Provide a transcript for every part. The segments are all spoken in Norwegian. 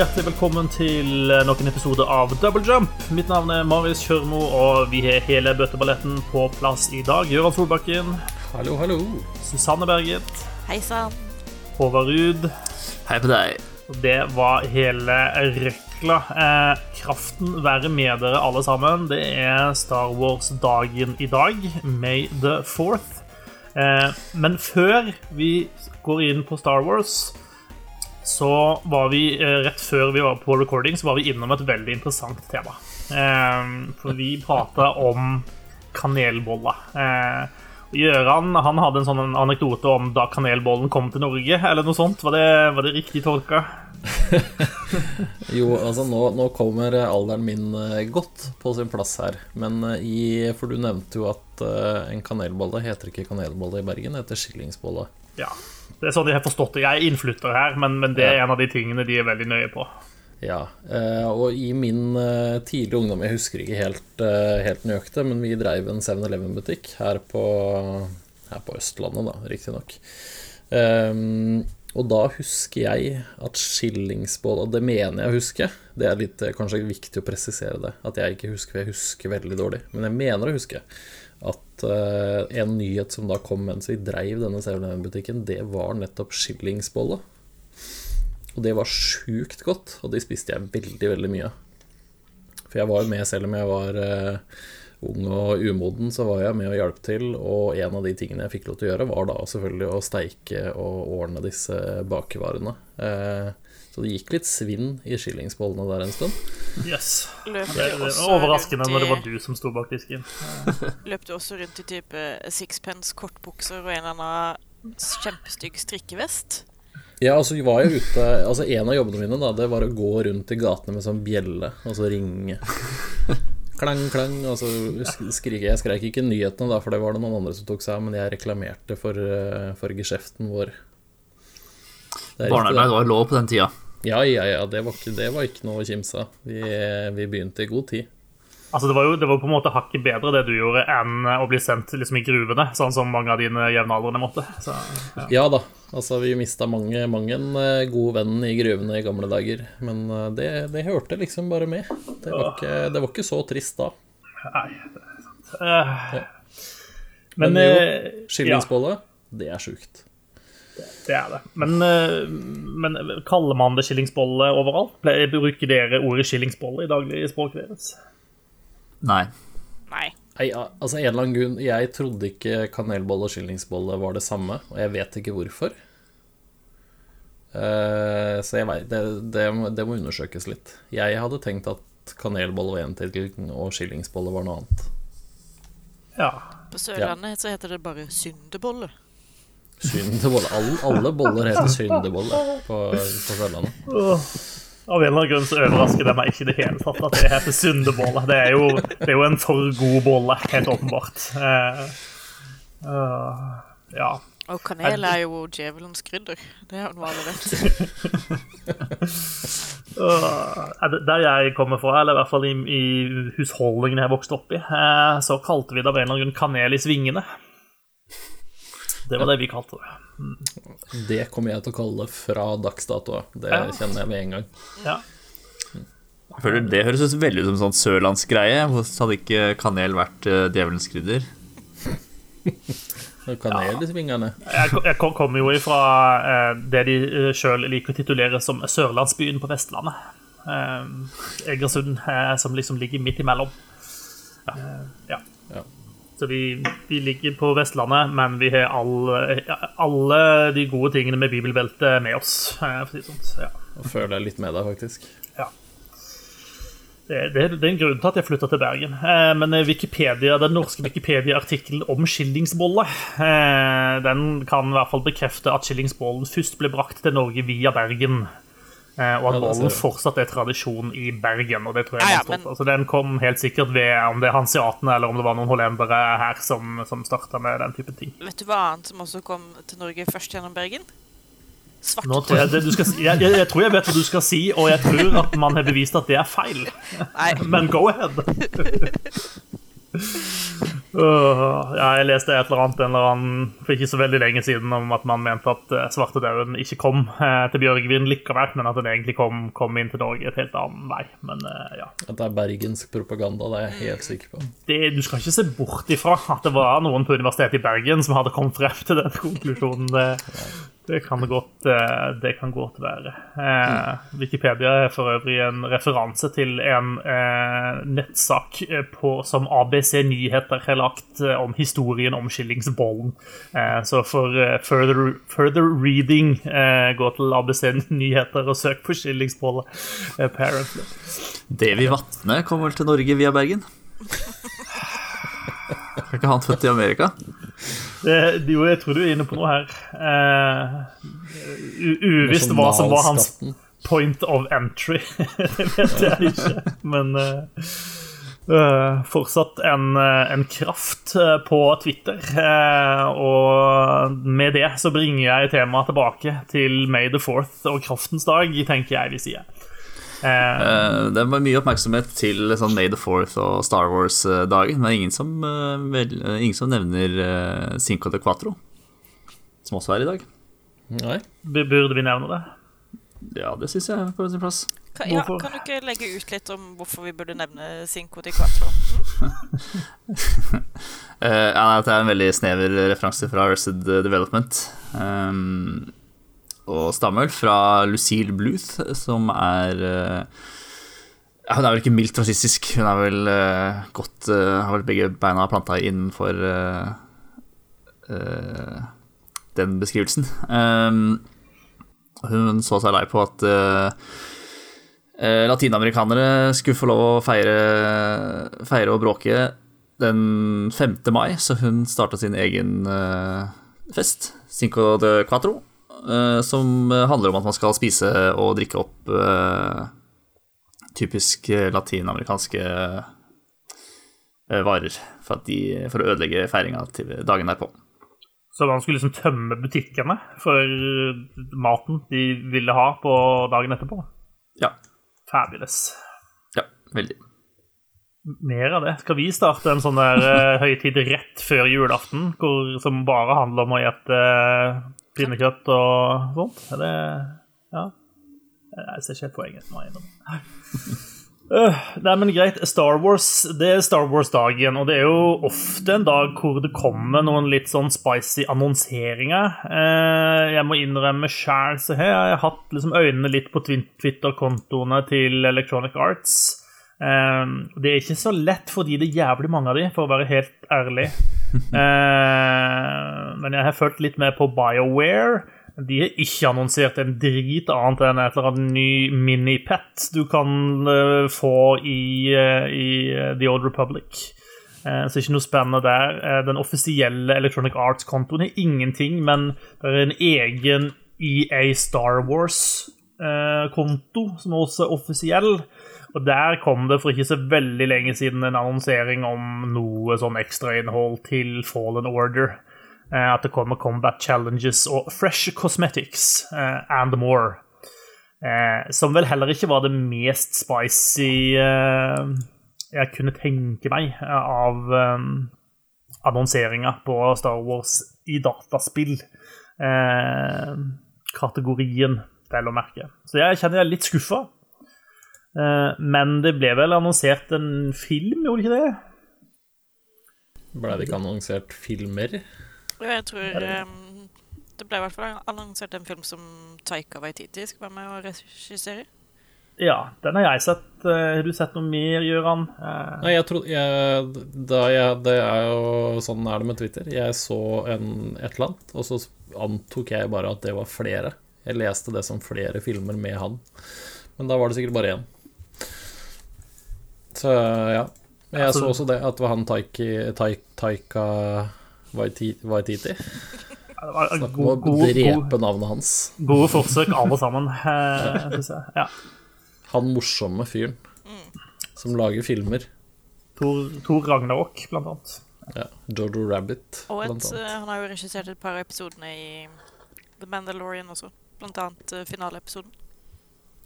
hjertelig velkommen til nok en episode av Double Jump. Mitt navn er Marius Kjørmo, og vi har hele bøtteballetten på plass i dag. Gøran Solbakken. Hallo, hallo. Susanne Berget. Hei sann. Håvard Ruud. Hei på deg. Det var hele røkla. Eh, kraften være med dere alle sammen. Det er Star Wars-dagen i dag. May the fourth. Eh, men før vi går inn på Star Wars så var vi, eh, rett før vi var på recording, så var vi innom et veldig interessant tema. Eh, for vi prata om kanelboller. Gjøran Gøran han hadde en sånn anekdote om da kanelbollen kom til Norge, eller noe sånt. Var det, var det riktig tolka? Jo, altså nå, nå kommer alderen min eh, godt på sin plass her. Men eh, i For du nevnte jo at en kanelbolle heter ikke kanelbolle i Bergen, det heter skillingsbolle. Ja. Det er sånn jeg har forstått det. Jeg er innflytter her, men, men det er en av de tingene de er veldig nøye på. Ja, eh, og i min eh, tidlige ungdom, jeg husker ikke helt, eh, helt nøyaktig, men vi dreiv en 7-Eleven-butikk her, på- her på Østlandet, da, riktignok. Um, og da husker jeg at skillingsbolle Og det mener jeg å huske. Det er litt kanskje viktig å presisere det. At jeg ikke husker, for jeg husker veldig dårlig. Men jeg mener å huske at eh, en nyhet som da kom mens vi dreiv denne 7-Eleven-butikken, det var nettopp skillingsbolle. Og det var sjukt godt, og de spiste jeg veldig, veldig mye. For jeg var jo med, selv om jeg var eh, ung og umoden, så var jeg med og hjalp til. Og en av de tingene jeg fikk lov til å gjøre, var da selvfølgelig å steike og ordne disse bakevarene. Eh, så det gikk litt svinn i skillingsbollene der en stund. Yes. Det, det var overraskende når det var du som sto bak disken. Løp du også rundt i type sixpence, kortbukser og en eller annen kjempestygg strikkevest? Ja, altså vi var jo ute Altså En av jobbene mine da Det var å gå rundt i gatene med sånn bjelle og så ringe. Klang, klang. Og så skrike. Jeg skreik ikke nyhetene, da, for det var det noen andre som tok seg av, men jeg reklamerte for, eh, for geskjeften vår. Barnearbeid var lov på den tida. Ja, ja, ja. Det var ikke, det var ikke noe å kimse av. Vi, vi begynte i god tid. Altså, det var jo det var på en måte hakket bedre det du gjorde, enn å bli sendt liksom, i gruvene, sånn som mange av dine jevnaldrende måtte. Så, ja. Ja da. Altså, vi mista mange, mange en eh, god venn i gruvene i gamle dager. Men eh, det, det hørte liksom bare med. Det var ikke, det var ikke så trist da. Nei, det er sant. Eh, men Men jo, eh, ja, det er sjukt. Det er det. Men, eh, men kaller man det skillingsbolle overalt? Bruker dere ordet skillingsbolle i daglig språk deres? Nei. Nei. Nei, altså en eller annen grunn Jeg trodde ikke kanelbolle og skillingsbolle var det samme, og jeg vet ikke hvorfor. Uh, så jeg vet, det, det, må- det må undersøkes litt. Jeg hadde tenkt at kanelbolle var én ting, og skillingsbolle var noe annet. Ja. På Sørlandet så heter det bare syndebolle. Syndebolle. Alle, alle boller heter syndebolle på, på Sørlandet. Av en eller annen grunn så overrasker det meg ikke det hele tatt at det heter syndebolle. Det er jo, det er jo en for god bolle, helt åpenbart. Uh, uh, ja. Og kanel er jo djevelens krydder. Det er jo noe alle vet. Der jeg kommer fra, eller i hvert fall i, i husholdningen jeg vokste opp i, eh, så kalte vi det av en eller annen grunn kanel i svingene. Det var det vi kalte det. Det kommer jeg til å kalle det fra dags dato. Det Ja. kjenner jeg med en gang. Ja. Jeg føler Det høres ut veldig ut som en sånn sørlandsgreie. Hvorfor hadde ikke kanel vært uh, djevelens krydder? Kanel i svingene. Jeg, jeg kom- kommer jo ifra eh, det de sjøl liker å titulere som Sørlandsbyen på Vestlandet. Eh, Egersund, eh, som liksom ligger midt imellom. Eh, ja. Ja. Så vi, vi ligger på Vestlandet, men vi har alle, alle de gode tingene med bibelbeltet med oss. eh, For å si sånn. Ja. Og føler jeg litt med deg, faktisk. Ja. Det, det, det er en grunn til at jeg flytta til Bergen. Eh, men Wikipedia, den norske Wikipedia-artikkelen om skillingsbolle eh, den kan i hvert fall bekrefte at skillingsbollen først ble brakt til Norge via Bergen. Eh, og at du. fortsatt er tradisjon i Bergen. Og det tror jeg Ja, ja, men- altså, Den kom helt sikkert ved om det er hanseatene eller om det var noen hollendere her som, som starta med den type ting. Vet du hva annet som også kom til Norge først gjennom Bergen? Nå tror jeg, det du skal, si- jeg, jeg, jeg tror jeg vet hva du skal si, og jeg tror at man har bevist at det er feil. Nei, Men go ahead. Øh, ja, jeg leste et eller annet en eller annen, for ikke så veldig lenge siden om at man mente at uh, svartedauden ikke kom uh, til Bjørgvin likevel, men at den egentlig kom, kom inn til Norge et helt annen vei. Men eh, ja. At det er bergensk propaganda, det er jeg helt sikker på. Det, du skal ikke se bort ifra at det var noen på Universitetet i Bergen som hadde kommet frem til den konklusjonen. Det, det kan godt, eh, det kan godt være. Eh, Wikipedia er for øvrig en referanse til en eh, nettsak eh, på, som ABC Nyheter har lagt eh, om historien om skillingsbollen. Eh, så for eh, further, further reading, eh, gå til ABC Nyheter og søk på skillingsbolle. Apparently. Davy Vatne kom vel til Norge via Bergen? Er ikke han født i Amerika? Det, jo, jeg tror du er inne på noe her. Uh, uvisst hva som var hans point of entry. det vet jeg ikke. Men uh, uh, fortsatt en, en kraft på Twitter. Og med det så bringer jeg temaet tilbake til May the Fourth og kraftens dag, tenker jeg vi sier. Eh, Eh, Det var mye oppmerksomhet til sånn May the Fourth og Star Wars-dagen, men ingen som, eh, vel, ingen som nevner Cinco de Quatro, som også er i dag. Nei. burde vi nevne det? Ja, det syns jeg er på sin plass. Kan, ja, kan du ikke legge ut litt om hvorfor vi burde nevne Cinco de Quatro? Eh, ja, det er en veldig snever referanse fra Arrested Development. Um, og stammer fra Lucille Bluth, som er eh, ja, Hun er vel ikke mildt rasistisk. Hun er vel uh, godt uh, Har vel begge beina planta innenfor uh, den beskrivelsen. Um, hun så seg lei på at latinamerikanere skulle få lov å feire, feire og bråke den 5. mai, så hun starta sin egen fest, Cinco de Quatro, eh, som handler om at man skal spise og drikke opp eh, typisk eh, latinamerikanske eh, varer for, at de, for å ødelegge feiringa til dagen derpå. Så man skulle liksom tømme butikkene for maten de ville ha på dagen etterpå. Ja. Fabulous. Ja, veldig. Mer av det. Skal vi starte en sånn der eh, høytid rett før julaften, hvor, som bare handler om å gjette eh, pinnekjøtt og sånt? Det Ja. Jeg ser ikke helt poenget. må jeg innom. Øh, nei, men greit. Star Wars det er Star Wars-dagen, og det er jo ofte en dag hvor det kommer noen litt sånn spicy annonseringer. Uh, jeg må innrømme sjæl så har jeg hatt liksom øynene litt på Twitter-kontoene til Electronic Arts. Eh, det er ikke så lett fordi det er jævlig mange av de, for å være helt ærlig. Uh, men jeg har fulgt litt med på BioWare. De har ikke annonsert en drit annet enn et eller annet ny mini-pet du kan uh, få i, uh, i eh, The Old Republic. Eh, så ikke noe spennende der. Den offisielle Electronic Arts-kontoen er ingenting, men det er en egen EA Star Wars-konto, som også er offisiell. Og der kom det for ikke så veldig lenge siden en annonsering om noe sånn ekstrainnhold til Fallen Order. Eh, At det kommer Combat Challenges og Fresh Cosmetics eh, and more. Eh, som vel heller ikke var det mest spicy eh, jeg kunne tenke meg eh, av eh, annonseringa på Star Wars i dataspill. Eh, kategorien, vel å merke. Så jeg kjenner jeg er litt skuffa. Eh, men det ble vel annonsert en film, gjorde ikke det? Ble det ikke annonsert filmer? Jo, jeg tror Det ble i hvert fall annonsert en film som Taika Waititi skal være med og regissere. Ja, den har jeg sett. Eh, Har du sett noe mer, Gøran? Eh, Nei, jeg tror jeg, da jeg, Det er jo sånn er det med Twitter. Jeg så en, et eller annet, og så antok jeg bare at det var flere. Jeg leste det som flere filmer med han. Men da var det sikkert bare én. Så ja. Jeg Altså- så også det, at det var han Taiki, Taik, Taika Waiti- Waititi. det var Snakk om å drepe navnet hans. gode forsøk, alle sammen. eh. Ja. Han morsomme fyren som lager filmer. Tor, Tor Ragnarok, blant annet. Ja, Jojo Rabbit, Og blant annet. eh, han har jo regissert et par av episodene i The Mandalorian også. Blant annet eh, finaleepisoden.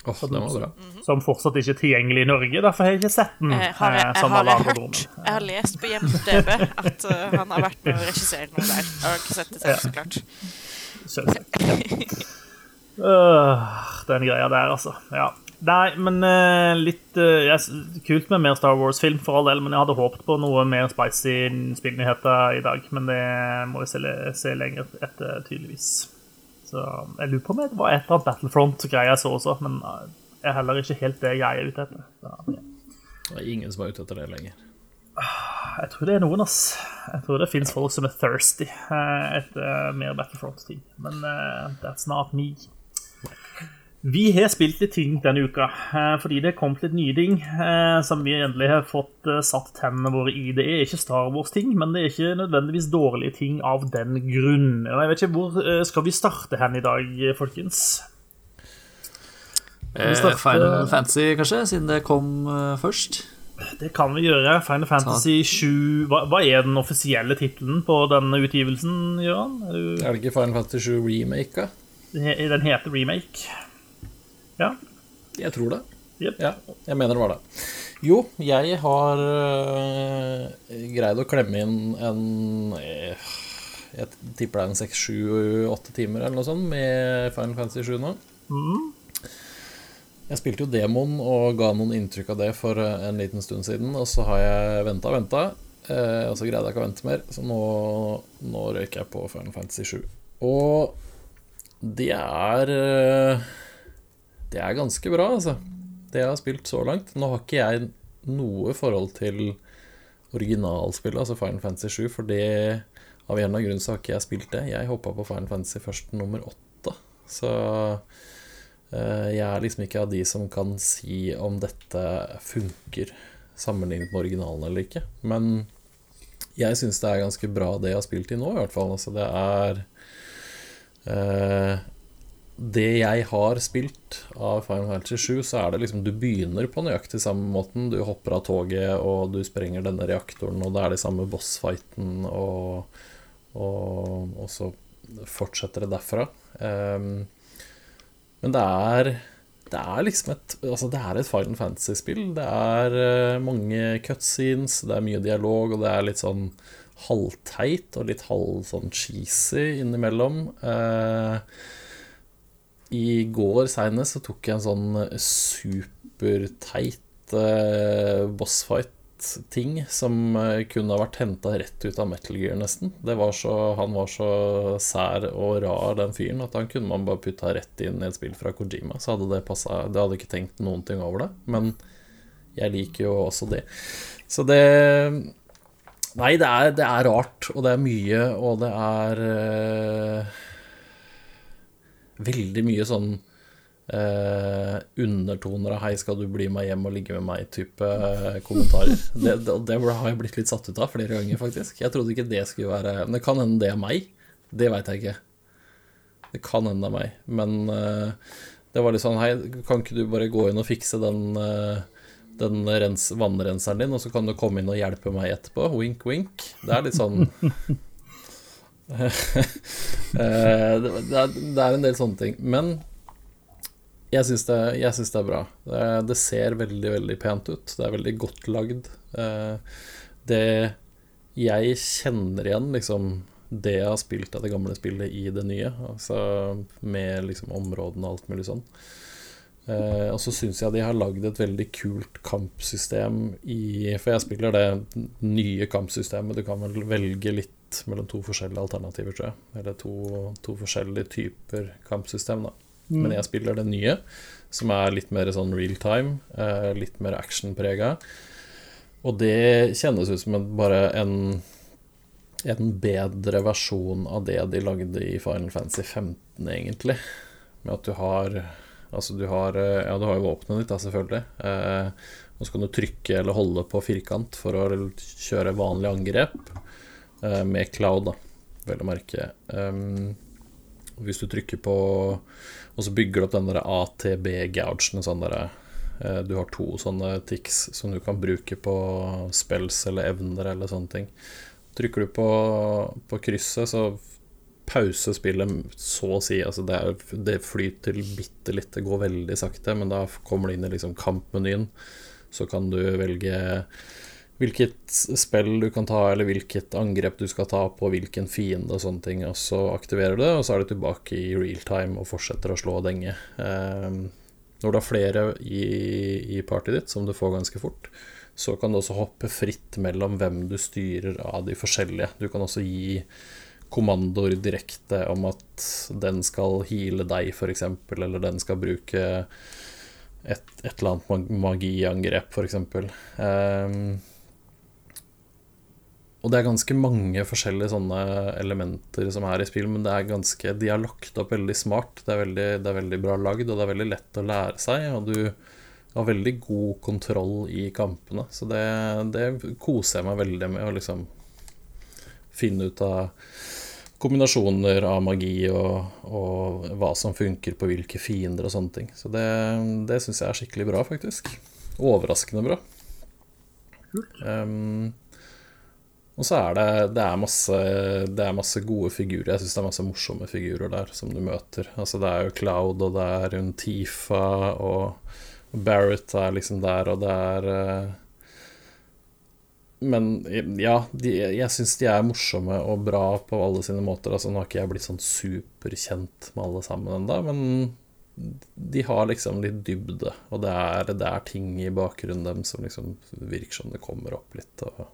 Åh, som, var bra. som fortsatt ikke er tilgjengelig i Norge. Derfor har jeg ikke sett den. Eh, har jeg, eh, jeg, har jeg hørt. Jeg har lest på IMDb at uh, han har vært med å regissere noe der. Jeg har ikke sett det selv, så klart. Selvsagt. Øh, den greia der, altså. Ja. Nei, men uh, litt uh, jeg Kult med mer Star Wars-film, for all del, men jeg hadde håpet på noe mer spicy spillnyheter i dag. Men det må vi se, se lenger etter, tydeligvis. Så jeg lurer på om det var et eller annet Battlefront-greie jeg så også, men jeg det er heller ikke helt det jeg er ute etter. Så, ja. Det er ingen som er ute etter det lenger. Jeg tror det er noen, ass. Jeg tror det fins folk som er thirsty eh, etter mer Battlefront-ting. Men uh, that's not me. Vi har spilt litt ting denne uka, eh, fordi det er kommet litt nye ting eh, som vi endelig har fått eh, satt tennene våre i. Det er ikke Star Wars-ting, men det er ikke nødvendigvis dårlige ting av den grunn. Jeg vet ikke, Hvor skal vi starte hen i dag, folkens? Starte- Final Fantasy, kanskje, siden det kom først. Det kan vi gjøre. Final Fantasy 7 Hva, hva er den offisielle tittelen på denne utgivelsen, Gøran? Er du Er det ikke Final Fantasy 7 remake? da? Den heter Remake. Ja. Jeg tror det. Yep. Ja, jeg mener det var det. Jo, jeg har øh, greid å klemme inn en eh, Jeg tipper det er en seks, sju, åtte timer eller noe sånt med Final Fantasy 7 nå. Jeg spilte jo demoen og ga noen inntrykk av det for eh, en liten stund siden, og så har jeg venta og venta, eh, og så greide jeg ikke å vente mer, så nå, nå røyker jeg på Final Fantasy 7. Og det er eh, Det er ganske bra, altså. Det jeg har spilt så langt. Nå har ikke jeg noe forhold til originalspillet, altså Final Fantasy 7, for det av en eller annen så har ikke jeg spilt det. Jeg hoppa på Final Fantasy først nummer åtte. Så eh, jeg er liksom ikke av de som kan si om dette funker sammenlignet med originalen eller ikke. Men jeg syns det er ganske bra det jeg har spilt i nå, i hvert fall. Altså, det er eh, det jeg har spilt av Final Fantasy 7, så er det liksom Du begynner på nøyaktig samme måten. Du hopper av toget, og du sprenger denne reaktoren, og det er de samme bossfighten, og, og, og så fortsetter det derfra. Um, men det er det er liksom et Altså, det er et Final Fantasy-spill. Det er eh, mange cutscenes, det er mye dialog, og det er litt sånn halvteit og litt halv sånn cheesy innimellom. Eh, I går seinest så tok jeg en sånn superteit eh, bossfight-ting som eh, kunne ha vært henta rett ut av Metal Gear, nesten. Var så, han var så sær og rar, den fyren, at han kunne man bare putta rett inn i et spill fra Kojima. Så hadde det passa. Det hadde ikke tenkt noen ting over det. Men jeg liker jo også det. Så det Nei, det er, det er rart, og det er mye, og det er eh, veldig mye sånn eh, undertoner av 'hei, skal du bli med hjem og ligge med meg'-type eh, kommentarer. Det, det, det har jeg blitt litt satt ut av flere ganger, faktisk. Jeg trodde ikke det skulle være Men det kan hende det er meg. Det veit jeg ikke. Det kan hende det er meg. Men eh, det var litt sånn 'hei, kan ikke du bare gå inn og fikse den eh, den rens, vannrenseren din, og så kan du komme inn og hjelpe meg etterpå. Wink, wink. Det er litt sånn det, det, er, en del sånne ting. Men jeg syns det, det er bra. Det, det ser veldig, veldig pent ut. Det er veldig godt lagd. Eh, det Jeg kjenner igjen liksom det jeg har spilt av det gamle spillet i det nye. Altså med liksom områdene og alt mulig sånn. Eh, og så syns jeg de har lagd et veldig kult kampsystem i For jeg spiller det nye kampsystemet. Du kan vel velge litt mellom to forskjellige alternativer, tror jeg. Eller to, to forskjellige typer kampsystem, da. Men jeg spiller det nye, som er litt mer sånn real time. Eh, litt mer actionprega. Og det kjennes ut som en, bare en en bedre versjon av det de lagde i Final Fantasy 15, egentlig. Med at du har Altså, du har Ja, du har jo våpenet ditt, da, selvfølgelig. Eh, og så kan du trykke eller holde på firkant for å kjøre vanlig angrep. Eh, med cloud, da, vel å merke. Um, hvis du trykker på Og så bygger du opp den der ATB-gougen. Sånn der, eh, du har to sånne tics som du kan bruke på spells eller evner eller sånne ting. Trykker du på, på krysset, så pause spillet så å si. Altså det, er, det flyter bitte litt, det går veldig sakte, men da kommer du inn i liksom kampmenyen. Så kan du velge hvilket spill du kan ta, eller hvilket angrep du skal ta på hvilken fiende og sånne ting. Og så aktiverer du det, og så er du tilbake i real time og fortsetter å slå og denge. Eh, når du har flere i, i partyet ditt, som du får ganske fort, så kan du også hoppe fritt mellom hvem du styrer av de forskjellige. Du kan også gi kommandoer direkte om at den skal heale deg, f.eks., eller den skal bruke et, et eller annet magiangrep, f.eks. Um, og det er ganske mange forskjellige sånne elementer som er i spill, men det er ganske, de er lagt opp veldig smart. Det er veldig, det er veldig bra lagd, og det er veldig lett å lære seg. Og du har veldig god kontroll i kampene, så det, det koser jeg meg veldig med å liksom finne ut av kombinasjoner av magi og, og, hva som funker på hvilke fiender og sånne ting. Så det, det syns jeg er skikkelig bra, faktisk. Overraskende bra. Um, og så er det, det, er masse, det er masse gode figurer. Jeg syns det er masse morsomme figurer der som du møter. Altså Det er jo Cloud, og det er hun Tifa, og Barrett er liksom der, og det er eh, Men ja, de, jeg syns de er morsomme og bra på alle sine måter. Altså Nå har ikke jeg blitt sånn superkjent med alle sammen ennå, men de har liksom litt dybde, og det er, det er ting i bakgrunnen dem som liksom virker som det kommer opp litt. og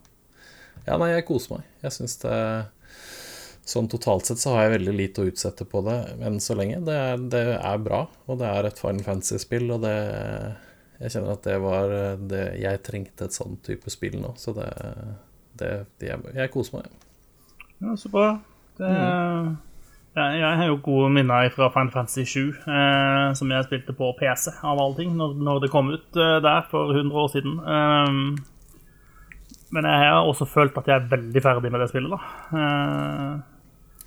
ja, nei, jeg koser meg. Jeg syns det Sånn totalt sett så har jeg veldig lite å utsette på det enn så lenge. Det er, det er bra, og det er et Final Fantasy-spill, og det Jeg kjenner at det var det Jeg trengte et sånn type spill nå, så det, det, det jeg, jeg, koser meg. Ja, så bra. Det, mm. jeg, har jo gode minner fra Final Fantasy 7, eh, som jeg spilte på PC, av alle ting, når, når det kom ut eh, der for 100 år siden. Um, men jeg har også følt at jeg er veldig ferdig med det spillet. da. Eh,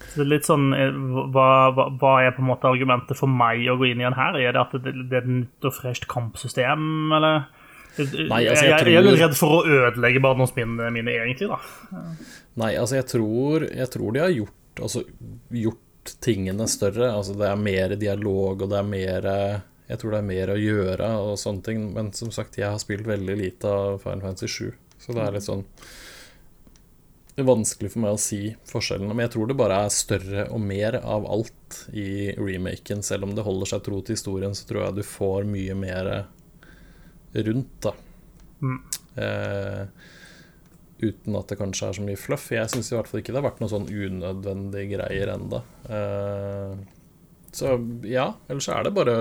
så det er litt sånn eh, hva, hva, hva, er på en måte argumentet for meg å gå inn igjen her? Er det at det, det er et nytt og fresht kampsystem, eller? Nei, altså jeg, jeg, jeg, er litt redd for å ødelegge barndomsminnene mine, egentlig, da. Nei, altså jeg tror, jeg tror de har gjort, altså, gjort tingene større. Altså det er mer dialog, og det er mer Jeg tror det er mer å gjøre og sånne ting. Men som sagt, jeg har spilt veldig lite av Final Fantasy 7. Så det er litt sånn Det er vanskelig for meg å si forskjellene. Men jeg tror det bare er større og mer av alt i remaken. Selv om det holder seg tro til historien, så tror jeg du får mye mer rundt, da. Mm. Eh, uten at det kanskje er så mye fluff. Jeg syns i hvert fall ikke det har vært noe sånn unødvendige greier enda. Eh, så ja, ellers er det bare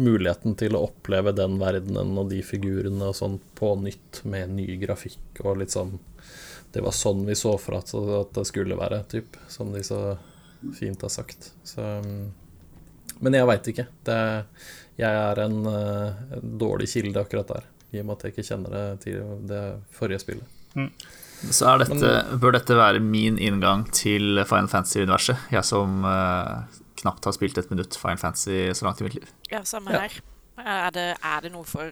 muligheten til å oppleve den verdenen og de figurene og sånn på nytt med ny grafikk og litt sånn Det var sånn vi så for at, det skulle være, typ. Som de så fint har sagt. Så Men jeg veit ikke. Det, jeg er en, en, dårlig kilde akkurat der, i og med at jeg ikke kjenner det til det forrige spillet. Mm. Så dette, Men, bør dette være min inngang til Final Fantasy-universet. Jeg som uh, knapt har spilt et minutt Final Fantasy så langt i mitt liv. Ja, samme her. Er, det, er, det, noe for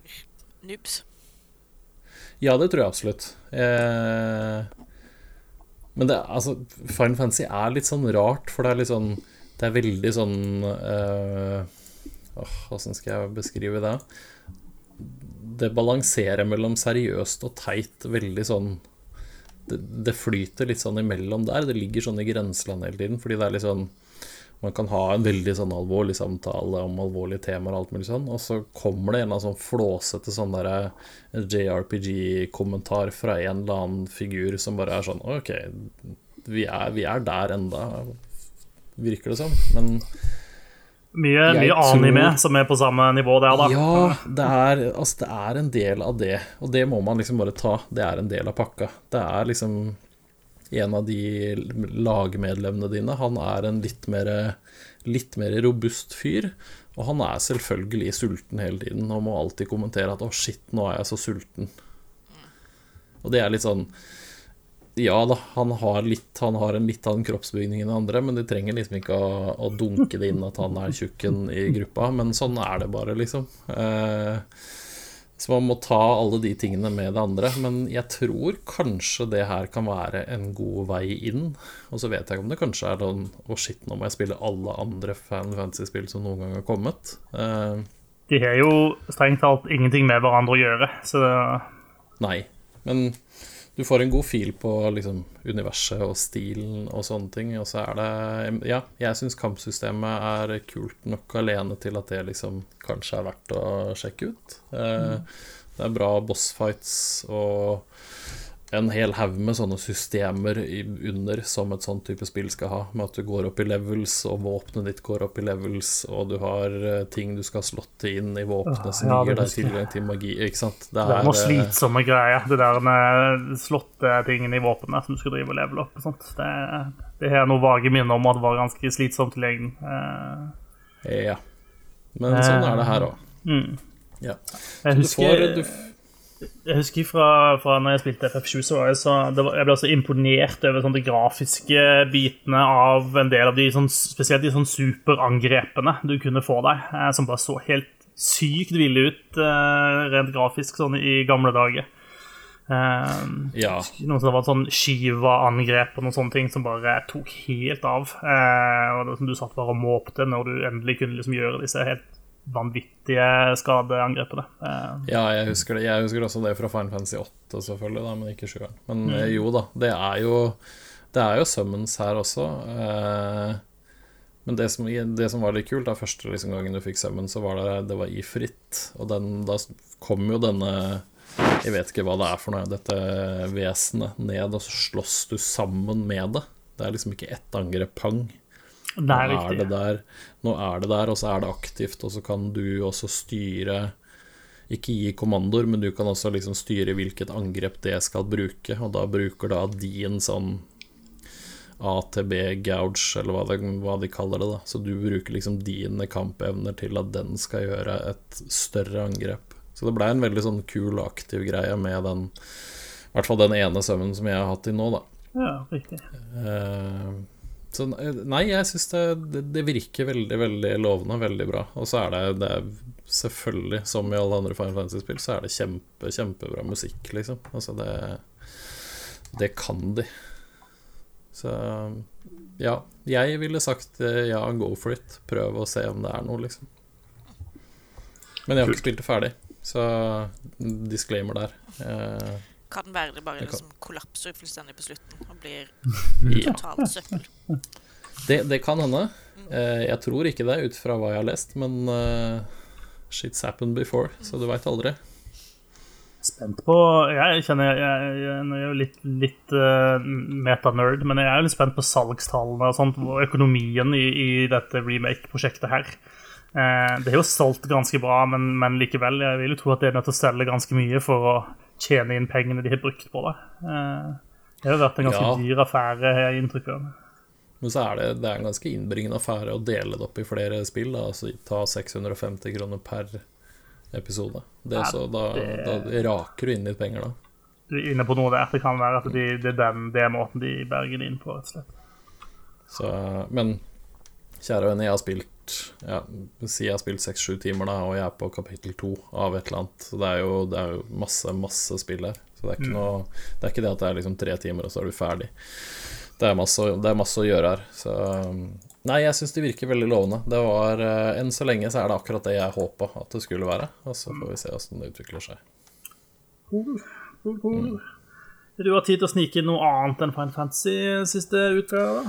noobs? Ja, det tror jeg absolutt. Eh, men det, altså, Final Fantasy er litt sånn rart, for det er litt sånn Det er veldig sånn Åssen skal jeg beskrive det? Det balanserer mellom seriøst og teit veldig sånn det, det, flyter litt sånn imellom der. Det ligger sånn i grenseland hele tiden, fordi det er litt sånn man kan ha en veldig sånn alvorlig samtale om alvorlige temaer, og alt mulig sånn, og så kommer det en sånn flåsete sånn derre JRPG-kommentar fra en eller annen figur som bare er sånn OK, vi er, vi er der enda, virker det som. Men mye, mye anime tror, som er på samme nivå der, da. Ja, det er, altså, det er en del av det, og det må man liksom bare ta. Det er en del av pakka. Det er liksom en av de lagmedlemmene dine, han er en litt mer, litt mer robust fyr. Og han er selvfølgelig sulten hele tiden og må alltid kommentere at 'å, shit, nå er jeg så sulten'. Og det er litt sånn Ja da, han har, litt, han har en litt annen kroppsbygning enn andre, men de trenger liksom ikke å, å dunke det inn at han er tjukken i gruppa. Men sånn er det bare, liksom. Eh, Så man må ta alle de tingene med det andre. Men jeg tror kanskje det her kan være en god vei inn. Og så vet jeg ikke om det kanskje er sånn Å, shit, nå må jeg spille alle andre Fan Fantasy-spill som noen gang har kommet. Uh, De har jo strengt talt ingenting med hverandre å gjøre, så nei. Men du får en god fil på liksom, universet og stilen og sånne ting. Og så er det Ja, jeg syns kampsystemet er kult nok alene til at det liksom kanskje er verdt å sjekke ut. Eh, Det er bra bossfights og en hel haug med sånne systemer under som et sånt type spill skal ha. Med at du går opp i levels, og våpenet ditt går opp i levels, og du har eh, ting du skal slotte inn i våpenet som Ja, gir deg tilgang til magi. Ikke sant? det er noen eh, slitsomme greier. Det der med slåtte tingene i våpenet som du skal drive og levele opp sånt. Det, det har jeg noen vage minner om at det var ganske slitsomt i lengden. Uh, Ja. Men sånn er det her òg. mm. Ja. Jeg Du får du, jeg husker fra, fra når jeg spilte FF7, så var jeg, så, det var, jeg ble så imponert over sånn, de grafiske bitene av en del av de sånn, spesielt de sånn superangrepene du kunne få deg, eh, som bare så helt sykt ville ut eh, rent grafisk sånn i gamle dager. Eh, Ja. noe som var sånn Shiva-angrep og noen sånne ting som bare tok helt av. Eh, og det som du satt bare og måpte når du endelig kunne liksom gjøre disse helt vanvittige skadeangrepene. Uh, ja, jeg husker det. Jeg husker også det fra Final Fantasy 8, selvfølgelig, da, men ikke 7. Men mm. jo da, det er jo Det er jo summons her også. Uh, men det som, det som var litt kult, da første liksom, gangen du fikk summons, så var det, det var i fritt. Og den, da kom jo denne Jeg vet ikke hva det er for noe, dette vesenet ned, og så slåss du sammen med det. Det er liksom ikke ett angrep pang. Det Nå er er det der, nå er det der, og så er det aktivt, og så kan du også styre Ikke gi kommandoer, men du kan også liksom styre hvilket angrep det skal bruke, og da bruker da din sånn ATB gouge, eller hva, de, hva de kaller det, da. Så du bruker liksom dine kampevner til at den skal gjøre et større angrep. Så det blei en veldig sånn kul aktiv greie med den I hvert fall den ene søvnen som jeg har hatt i nå, da. Ja, riktig. Eh, Så nei, jeg syns det, det, det virker veldig, veldig lovende, veldig bra. Og så er det, det er selvfølgelig, som i alle andre Final Fantasy-spill, så er det kjempe, kjempebra musikk, liksom. Altså, det Det kan de. Så ja, jeg ville sagt eh, ja, go for it. Prøv å se om det er noe, liksom. Men jeg har ikke spilt det ferdig, så disclaimer der. Eh, Kan være det bare Det liksom kollapser fullstendig på slutten og blir totalt søppel. Det, det kan hende. Eh, jeg tror ikke det, ut fra hva jeg har lest, men uh, shit's happened before, så du veit aldri. Spent på Jeg kjenner jeg, jeg, jeg, jeg er jo litt, litt uh, metanerd, men jeg er jo litt spent på salgstallene og sånt, og økonomien i, i dette remake-prosjektet her. Uh, det er jo solgt ganske bra, men, men likevel, jeg vil jo tro at det er nødt til å selge ganske mye for å tjene inn pengene de har brukt på det. Eh, det har vært en ganske Ja. dyr affære, har jeg inntrykk av. Men så er det, det er en ganske innbringende affære å dele det opp i flere spill. Da, altså ta 650 kroner per episode. Det, Nei, så, da, det- da raker du inn litt penger, da. Du er inne på noe der. Det kan være at de, det er den, det er måten de berger det inn på, rett og slett. Så, men kjære venner, jeg har spilt ja, Si jeg har spilt seks-sju timer, da, og jeg er på kapittel to av et eller annet. Så det er jo, det er jo masse, masse spill her. Så det er ikke noe Det er ikke det at det er liksom tre timer, og så er du ferdig. Det er masse, det er masse å gjøre her. Så Nei, jeg syns det virker veldig lovende. Det var eh, Enn så lenge så er det akkurat det jeg håpa at det skulle være. Og så får vi se åssen det utvikler seg. Cool. Du har tid til å snike inn noe annet enn Final Fantasy siste utgave?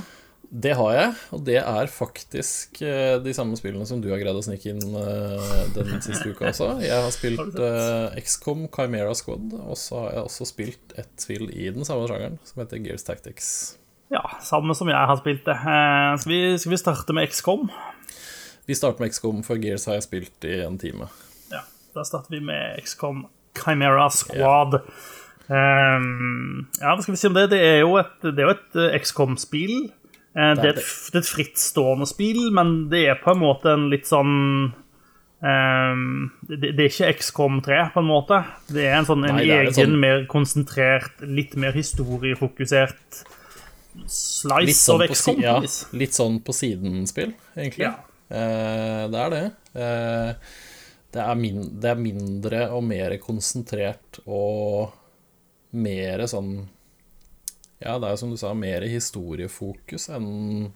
Det har jeg, og det er faktisk eh, de samme spillene som du har greid å snike inn eh, den siste uka også. Jeg har spilt eh, XCOM Chimera Squad, og så har jeg også spilt et spill i den samme sjangeren, som heter Gears Tactics. Ja, samme som jeg har spilt det. Skal, vi, skal vi starte med XCOM? Vi starter med XCOM, for Gears har jeg spilt i en time. Ja, da starter vi med XCOM Chimera Squad. Ehm, ja, hva skal vi si om det? Det er jo et, det er jo et XCOM-spill. Eh, det, er et det er et frittstående spill, men det er på en måte en litt sånn Um, det, det er ikke XCOM 3, på en måte. Det er en sånn en Nei, er egen, sånn- mer konsentrert, litt mer historiefokusert slice Litt sånn, of XCOM. si ja, litt sånn på siden-spill, egentlig. Ja. Uh, det er det. Uh, det er, min, det er mindre og mer konsentrert og mer sånn Ja, det er som du sa, mer historiefokus enn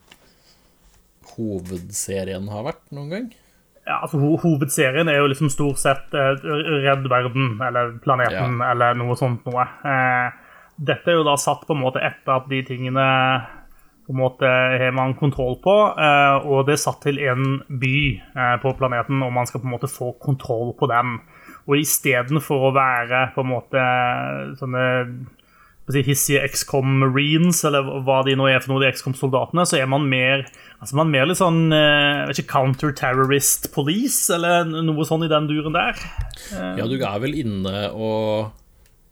hovedserien har vært noen gang. Ja, altså ho Hovedserien er jo liksom stort sett eh, Redd verden, eller planeten, Ja. eller noe sånt noe. Eh, dette er jo da satt på en måte etter at de tingene på en måte har man kontroll på, eh, og det er satt til en by eh, på planeten, og man skal på en måte få kontroll på den. Og istedenfor å være på en måte sånne hissige XCOM Marines, eller hva de nå er for noe, de XCOM-soldatene, så er man mer altså man er mer litt sånn eh, ikke, counter-terrorist police, eller noe sånn i den duren der. Ja, du er vel inne og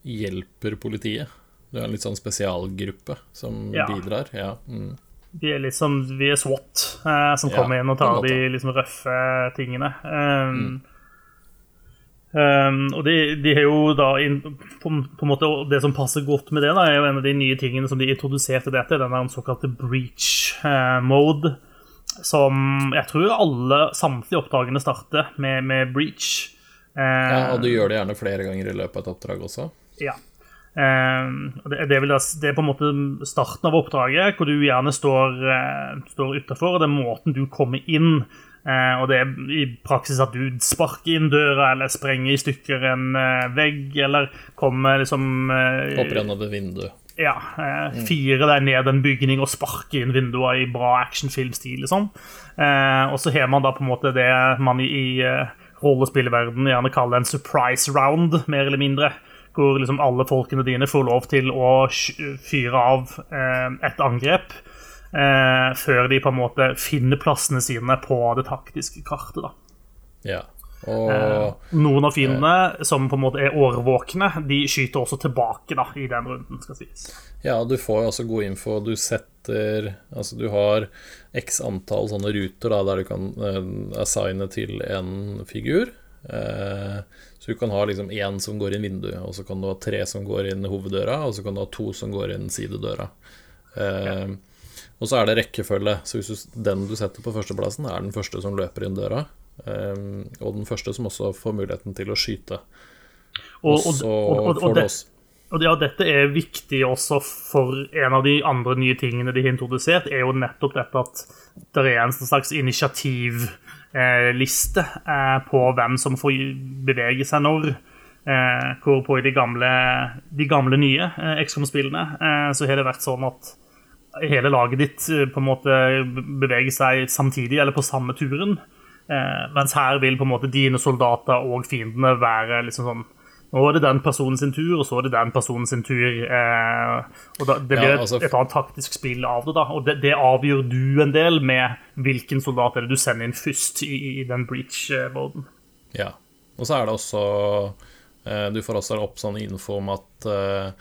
hjelper politiet. Du er en litt sånn spesialgruppe som Ja. bidrar. Ja. Mm. Vi er litt som vi er SWAT, eh, som Ja, kommer inn og tar de liksom røffe tingene. Um, um, og de, de har jo da in, på, på en måte, Det som passer godt med det, da, er jo en av de nye tingene som de introduserte dette, den der såkalte breach eh, mode. Som jeg tror alle samtlige oppdragene starter med, med breach. Eh, ja, og du gjør det gjerne flere ganger i løpet av et oppdrag også. ja. Eh, det, det, da, det er på en måte starten av oppdraget, hvor du gjerne står, uh, står utafor. Det er måten du kommer inn eh, Og det er i praksis at du sparker inn døra eller sprenger i stykker en eh, vegg, eller kommer liksom eh, Hopper gjennom et vindu. ja, eh, fire deg ned en bygning og sparke inn vinduer i bra actionfilmstil. Liksom. Eh, og så har man da på en måte det man i, i eh, rollespillverden gjerne kaller en surprise round, mer eller mindre. Hvor liksom alle folkene dine får lov til å fyre av eh, et angrep. Eh, før de på en måte finner plassene sine på det taktiske kartet. da. Ja. Og Noen av fiendene som på en måte er årvåkne, de skyter også tilbake da, i den runden. skal sies. ja, du får jo også god info. Du setter Altså, du har x antall sånne ruter da, der du kan eh, assigne til en figur. Eh, så du kan ha liksom én som går inn vinduet, og så kan du ha tre som går inn hoveddøra, og så kan du ha to som går inn sidedøra. Eh, Og så er det rekkefølge. Så hvis du, den du setter på førsteplassen, er den første som løper inn døra. Um, og den første som også får muligheten til å skyte. Og, Og og, så og, får du også Og ja, dette er viktig også for en av de andre nye tingene de har introdusert, er jo nettopp dette at det er en slags initiativliste eh, på hvem som får bevege seg når. Eh, hvor i de gamle, de gamle nye eh, XCOM-spillene eh, så har det vært sånn at hele laget ditt eh, på en måte beveger seg samtidig eller på samme turen. Eh, mens her vil på en måte dine soldater og fiendene være liksom sånn Nå er det den personen sin tur, og så er det den personen sin tur. Eh, og da, Det blir Ja, altså- et, et annet taktisk spill av det. da, Og det, det avgjør du en del med hvilken soldat er det du sender inn først i, i den breach-moden. Ja. Og så er det også eh, Du får også opp sånn info om at eh,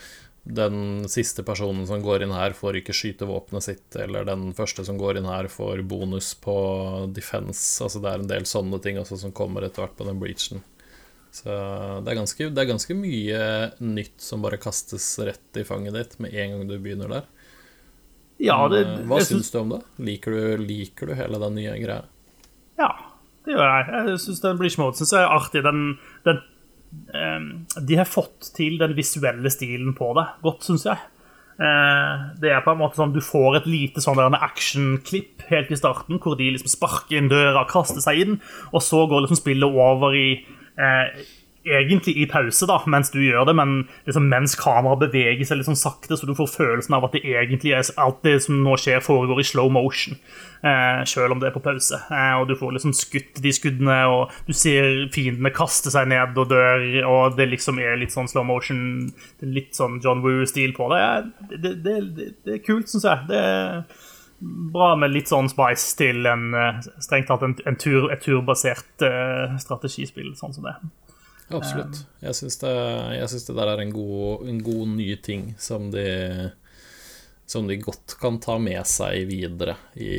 den siste personen som går inn her, får ikke skyte våpenet sitt, eller den første som går inn her, får bonus på defense. Altså det er en del sånne ting også som kommer etter hvert på den breachen. Så det er, ganske, det er ganske mye nytt som bare kastes rett i fanget ditt med en gang du begynner der. Ja, det, Men, Hva jeg syns du om det? Liker du, liker du hele den nye greia? Ja, det gjør jeg. Jeg syns den Bleach Mode synes jeg er artig. Den, den, de har fått til den visuelle stilen på det godt, syns jeg. Eh, det er på en måte sånn Du får et lite sånn actionklipp helt i starten, hvor de liksom sparker inn døra, kaster seg inn, og så går liksom spillet over i eh, Egentlig i pause, da, mens du gjør det, men liksom mens kameraet beveger seg litt sånn sakte, så du får følelsen av at det egentlig er alt det som nå skjer, foregår i slow motion. Eh, selv om det er på pause. Eh, og du får liksom skutt de skuddene, og du ser fiendene kaste seg ned og dør, og det liksom er litt sånn slow motion, litt sånn John Woo-stil på det. Det, det, det, det er kult, syns jeg. Det er bra med litt sånn spice til en eh, strengt tatt en, en tur, et turbasert uh, strategispill, sånn som det. Absolutt. Jeg syns det, det der er en god, en god ny ting som de, som de godt kan ta med seg videre i,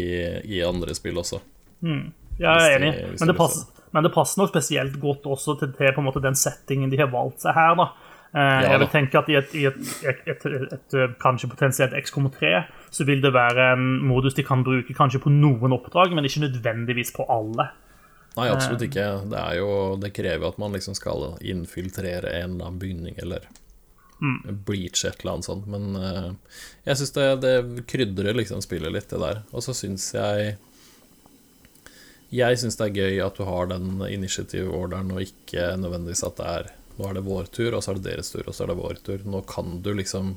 i andre spill også. Jeg er enig, de- men det, passer, men det passer nok spesielt godt også til, til måte den settingen de har valgt seg her. da. Eh, Ja jeg vil tenke at i et, i et, et, et, kanskje potensielt XCOM3 så vil det være en modus de kan bruke kanskje på noen oppdrag, men ikke nødvendigvis på alle. Nei, absolutt ikke. Det, er jo, det krever at man liksom skal infiltrere en eller annen bygning, eller bleache et eller annet sånt. Men uh, jeg syns det, det krydrer liksom spillet litt, det der. Og så syns jeg Jeg syns det er gøy at du har den initiative-orderen, og ikke nødvendigvis at det er Nå er det vår tur, og så er det deres tur, og så er det vår tur. Nå kan du liksom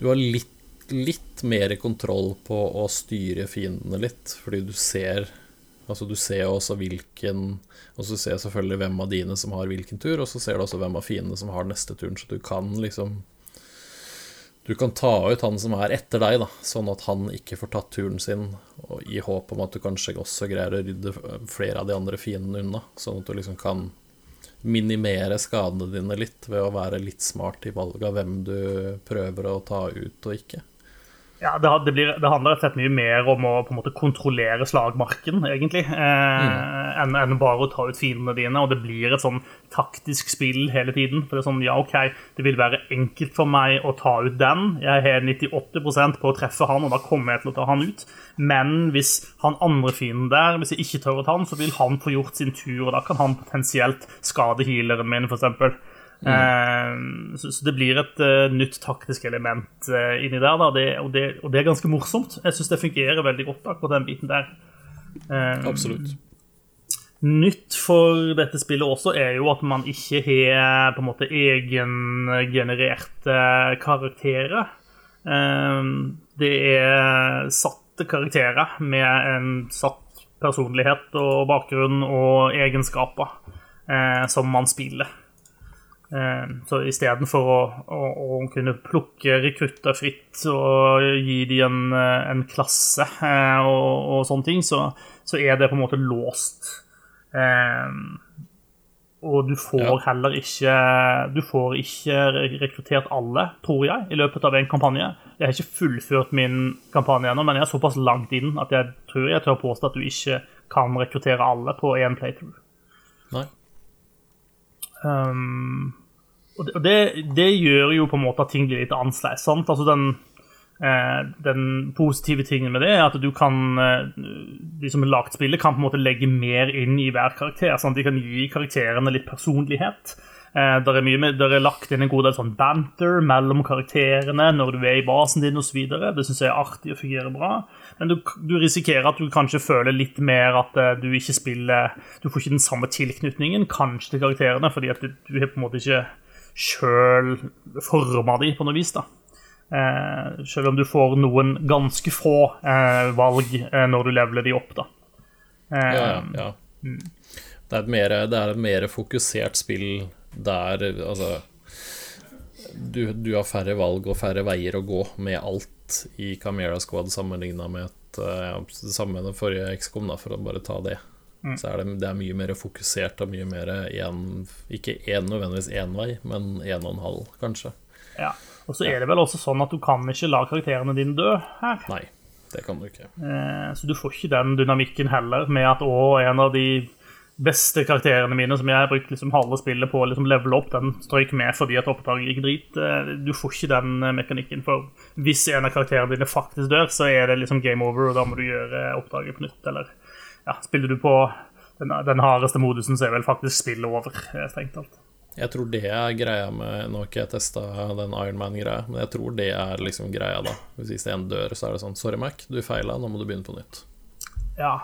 Du har litt, litt mer kontroll på å styre fiendene litt, fordi du ser Altså Du ser også hvilken Og så ser selvfølgelig hvem av dine som har hvilken tur, og så ser du også hvem av fiendene som har neste turen, så du kan liksom Du kan ta ut han som er etter deg, da, sånn at han ikke får tatt turen sin, og i håp om at du kanskje også greier å rydde flere av de andre fiendene unna, sånn at du liksom kan minimere skadene dine litt ved å være litt smart i valget av hvem du prøver å ta ut og ikke. Ja, det, det, blir, det, handler rett og slett mye mer om å på en måte kontrollere slagmarken, egentlig, eh, mm. enn en bare å ta ut fiendene dine. Og det blir et sånn taktisk spill hele tiden. For det er sånn, ja, OK, det vil være enkelt for meg å ta ut den. Jeg har 98% på å treffe han, og da kommer jeg til å ta han ut. Men hvis han andre fienden der, hvis jeg ikke tør å ta han, så vil han få gjort sin tur, og da kan han potensielt skade healeren min, f.eks. Mm. Uh, så, så, det blir et uh, nytt taktisk element uh, inni der, det, og, det, og, det, er ganske morsomt. Jeg syns det fungerer veldig godt, akkurat den biten der. Absolutt. Nytt for dette spillet også er jo at man ikke har på en måte egengenererte karakterer. Det er satte karakterer med en satt personlighet og bakgrunn og egenskaper som man spiller. Eh, så istedenfor å, å, å kunne plukke rekrutter fritt og gi dem en, eh, en klasse eh, og, og, sånne ting, så, så, er det på en måte låst. Og du får ja. heller ikke Du får ikke rekruttert alle, tror jeg, i løpet av en kampanje. Jeg har ikke fullført min kampanje ennå, men jeg er såpass langt inn at jeg tror jeg tør påstå at du ikke kan rekruttere alle på én playthrough. Nei. Um, og det, det, gjør jo på en måte at ting blir litt annerledes. sant? Altså den, eh, den, positive tingen med det er at du kan eh, De som har lagd spillet, kan på en måte legge mer inn i hver karakter. sant? De kan gi karakterene litt personlighet. Eh, der, er mye, der er lagt inn en god del sånn banter mellom karakterene når du er i basen din osv. Det syns jeg er artig og fungerer bra. Men du, du, risikerer at du kanskje føler litt mer at uh, du ikke spiller Du får ikke den samme tilknytningen kanskje til karakterene, fordi at du, du har på en måte ikke sjøl forma de på noe vis. da. Eh, selv om du får noen ganske få eh, valg eh, når du leveler de opp, da. Eh, ja, ja. Mm. Det, er mer, det er et mer fokusert spill der altså du, du, har færre valg og færre veier å gå med alt i Camera Squad sammenligna med et, ja, det samme med den forrige XCOM, da, for å bare ta det. Mm. Så er det, det, er mye mer fokusert og mye mer en, Ikke en, nødvendigvis én vei, men én og en halv, kanskje. Ja. Og så er det vel også sånn at du kan ikke la karakterene dine dø her. Nei, det kan du ikke. Eh, så du får ikke den dynamikken heller, med at å, en av de beste karakterene mine som jeg har brukt liksom halve spillet på å liksom levele opp, den strøyk med fordi at oppdraget gikk drit. Eh, du får ikke den eh, mekanikken. For hvis en av karakterene dine faktisk dør, så er det liksom game over, og da må du gjøre oppdraget på nytt. eller ja, spiller du på den, den hardeste modusen, så er vel faktisk spillet over, eh, strengt talt. Jeg tror det er greia med Nå har ikke jeg testa den Ironman-greia, men jeg tror det er liksom greia, da. Hvis en dør, så er det sånn Sorry, Mac, du feila, nå må du begynne på nytt. Ja.